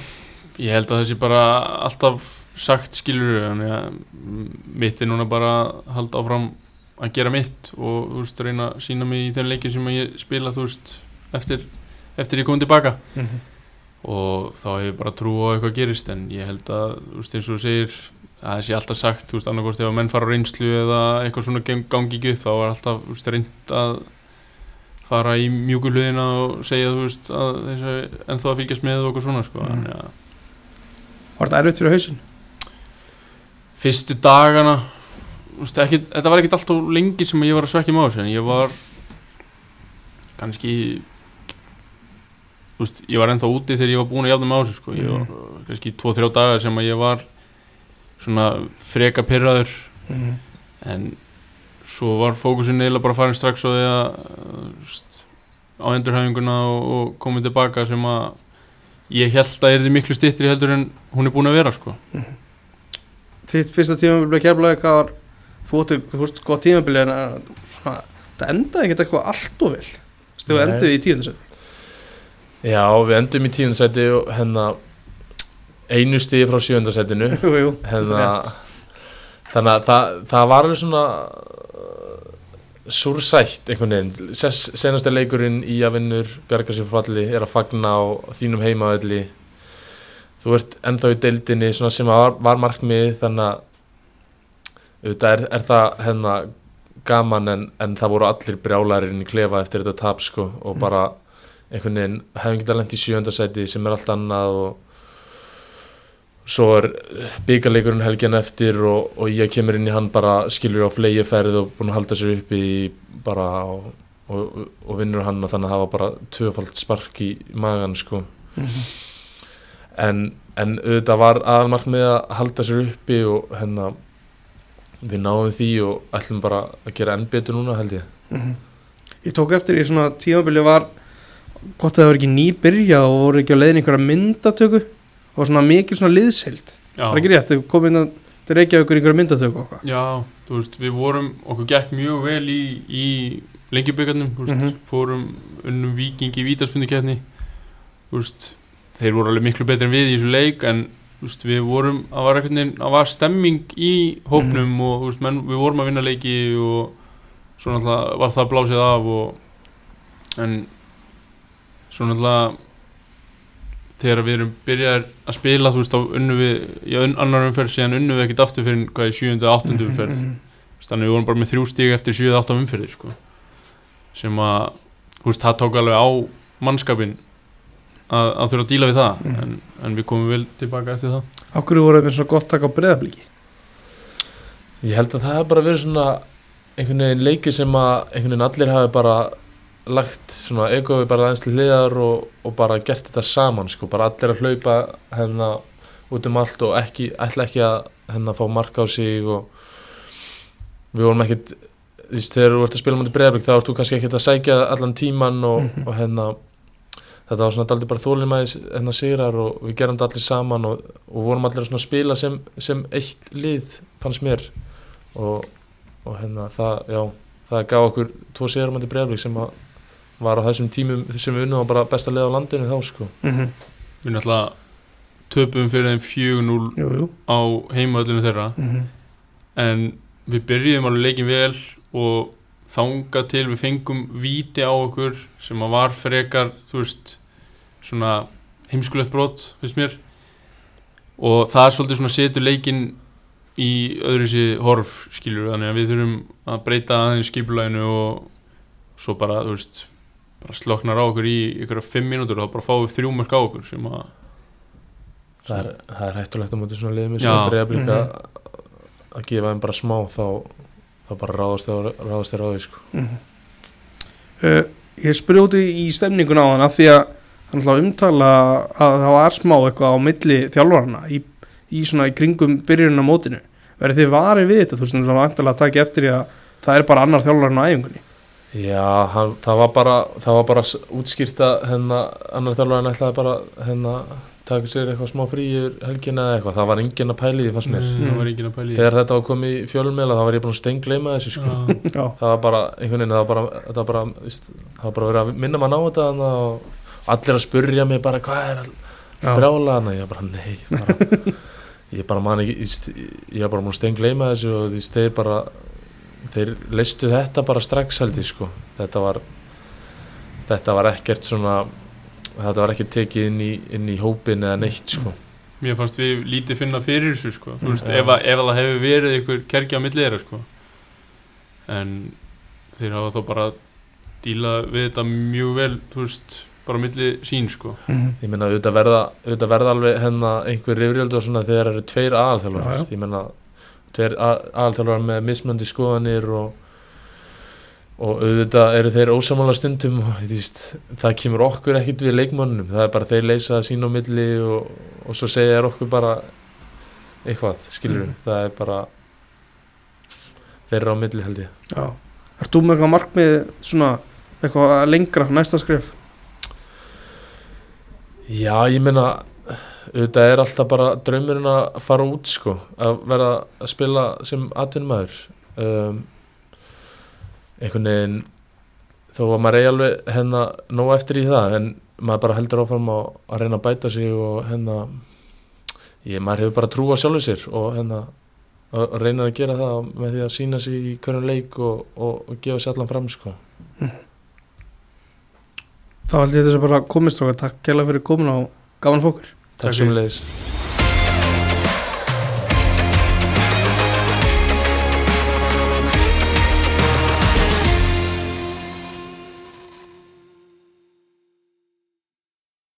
C: ég held að þessi bara alltaf sagt skilur mm, mitt er núna bara að halda áfram að gera mitt og veist reyna að sína mig í þeim leikjum sem ég spila veist eftir, eftir ég komið tilbaka
A: mm -hmm.
C: og þá hef ég bara trú á eitthvað gerist en ég held að veist eins og þú segir að það sé alltaf sagt annarkort ef að menn fara á reynslu eða eitthvað svona gangi ekki upp þá er alltaf reynd að fara í mjúku hluðina og segja þú veist að þessi ennþá að fylgjast með eitthvað svona sko að
A: Var þetta erfitt fyrir hausin?
C: fyrstu dagana veist, ekki, þetta var ekkert alltaf lengi sem ég var að svekja með þessu ég var kannski veist, ég var ennþá úti þegar ég var búin að jafna með þessu sko. ég var uh, kannski 2-3 dagar sem að ég var svona freka pyrraður
A: Mm
C: en svo var fókusin eiginlega bara farin strax á því að þú veist, á endurhæfinguna og, og komið tilbaka sem að ég held að er þið miklu styttri heldur en hún er búin að vera sko.
A: Þitt fyrsta tímabili bleið keflaði hvað var þú ætti, þú veist, gott tímabili en uh, svona, það endaði ekkert eitthvað allt og vel. Þú
B: Nei.
A: enduði í tíundasæti
B: Já, við endum í tíundsæti og hérna einu stigi frá sjöndasætinu
A: Jú, jú,
B: hérna,
A: rétt.
B: Þannig að það, það var alveg svona uh, súrsætt einhvern veginn Ses, senasta leikurinn í að vinnur bjarga sér falli er að fagna á þínum heimavelli þú ert ennþá í deildinni svona sem var, var markmið þannig að auðvitað er, er það hérna gaman en, en það voru allir brjálarinn í klefa eftir þetta tap sko og
A: Mm.
B: bara einhvern veginn hefum getað lent í sjöndasæti sem er allt annað og svo er byggarleikurinn helgjan eftir og, og ég kemur inn í hann bara skilur á flegiferð og búin að halda sér upp í bara og, og, og vinnur hann og þannig að hafa bara tvöfald spark í magan sko
A: Mhm.
B: en, en auðvitað var aðalmarkmið að halda sér uppi og hérna við náum því og ætlum bara að gera enn betur núna held ég
A: Mhm. Ég tók eftir í svona tímabili var gott að það var ekki nýbyrja og voru ekki á leiðin einhverja myndatöku og svona mikil svona liðsheild.
C: Já,
A: Það er ekki rétt, þau komið inn að til Reykjavíkur í einhverja myndatöku og hvað
C: já, þú veist, við vorum, okkur gekk mjög vel í, í lengjubökarnum, þú veist,
A: Mhm.
C: fórum unnum vikingi í veist, þeir voru alveg miklu betri en við í þessu leik, en veist, við vorum, það var var stemming í hópnum og þú veist, menn, við vorum að vinna leiki og svo náttúrulega var það blásið af og en svo náttúrulega þegar við erum byrjar að spila þú veist á unnu við í annar umferð síðan unnu við ekkert aftur fyrir hvað í sjúundu og áttundu
A: Mhm,
C: umferð. Þú veist, þannig við vorum bara með þrjú stíg eftir sjúundu og áttundu umferðir sko. sem að þú veist, það tók alveg á mannskapin að, að þurfa að díla við það
A: Mhm.
C: en, en við komum vel tilbaka eftir það
A: hverju voru þetta svona gott takk á breðabliki
B: Ég held að það hef bara verið svona einhvern veginn leiki sem að einhvern veginn allir hafi bara lagt svona egoði bara aðeins til hliðar og, og bara gert þetta saman sko, bara allir að hlaupa hérna út um allt og ekki, ætla ekki að hérna fá marka á sig og við vorum ekkit þú veist, þegar þú ert að spila mútið breyðarblik þá ert þú kannski ekkit að sækja allan tíman og,
A: Mhm.
B: og hérna þetta var svona daldi bara þólimæðis hérna sigrar og við gerum þetta allir saman og, og vorum allir að spila sem, sem eitt lið fannst mér og, og hérna það, já, það gaf okkur tvo sigrar mútið breyðarblik sem að var á þessum tímum sem við unnum á bara besta lið á landinu þá sko
A: Mhm.
C: við náttúrulega töpum fyrir þeim 4-0
A: Jú, jú
C: á heimaöllinu þeirra
A: Mhm.
C: en við byrjuðum alveg leikin vel og þangað til við fengum víti á okkur sem að var frekar þú veist svona heimskulegt brot finnst mér og það er svolítið svona setur leikin í öðru sér horf skilur þannig að við þurfum að breyta aðeins skipulæginu og svo bara þú veist bara sloknar á okkur í ykkur fimm mínútur og þá bara fáum við þrjú mörg á okkur sem að
B: það er, það er hættulegt á móti svona liðum
C: Já.
B: sem breyðarblik
A: Mhm.
B: að að gefa þeim bara smá þá, þá bara ráðast þeir ráðast þeir á því sko
A: Mhm. uh, Ég spurði út í stemningun á hann af því að hann að umtala að það var smá eitthvað á milli þjálfarana í, í svona í kringum byrjunum á mótinu verður þið varið við þetta þú veist það var að taka eftir að það er bara annar þjálfarinn á æfingunni
B: Já, hann, það var bara það var bara s- útskýrt að hérna, annar þjálfur ætlaði bara hérna, taka sér eitthvað smá frí yfir helgina eða eitthvað, það var enginn að pæli því fannst mér
C: í því.
B: þegar þetta var komið í fjölumela þá var ég búin að steingleima þessu sko. Það var bara, einhvern veginn, það var bara það var bara, víst, það var bara verið að minna mann á þetta þarna og allir að spurja mig bara hvað er
A: Já.
B: brjála hana ég bara, nei bara, ég bara man ekki, víst, ég var bara búin að steingleima þessu og víst, þeir bara þeir leistu þetta bara strax held ég sko þetta var þetta var ekkert svona þetta var ekki tekið inn í, inn í hópin eða neitt sko
C: Mér fannst við lítið finna fyrir þessu sko. Þú
A: Mm,
C: veist, ef, að, ef að það hefur verið einhver kergi á milli þeirra sko. en þeir hafa þó bara díla við þetta mjög vel þú veist, bara milli sín sko.
A: Mhm.
B: ég meina auðvitað verða, auðvitað verða alveg hérna einhver rifrjöldu og svona þegar það eru tveir
A: Já, já.
B: aðalþjálfar ég meina tveir aðalþjálfar með mismöndi skoðanir og og auðvitað eru þeir ósamála stundum og þú veist, það kemur okkur ekkit við leikmönnum, það er bara þeir leysa sín á milli og, og svo segja þér okkur bara eitthvað, skilur
A: Mm.
B: það er bara þeirra á milli held ég
A: Já Ert þú með eitthvað markmið svona eitthvað lengra næsta skrif?
B: Já, ég meina auðvitað er alltaf bara draumurinn að fara út sko, að vera að spila sem atvinnumæður um, einhvern veginn þó að maður eigi alveg hérna nóg eftir í það en maður bara heldur áfram að, að reyna að bæta sig og hérna ég, maður hefur bara trú á sjálfu sér og hérna að reyna að gera það með því að sína sig í hverjum leik og, og, og gefa sér allan fram sko.
A: Þá held ég þess að bara komist og takk kærlega fyrir komin á gaman fókur
C: Takk
B: Takk
C: fyrir.
B: sem leiðis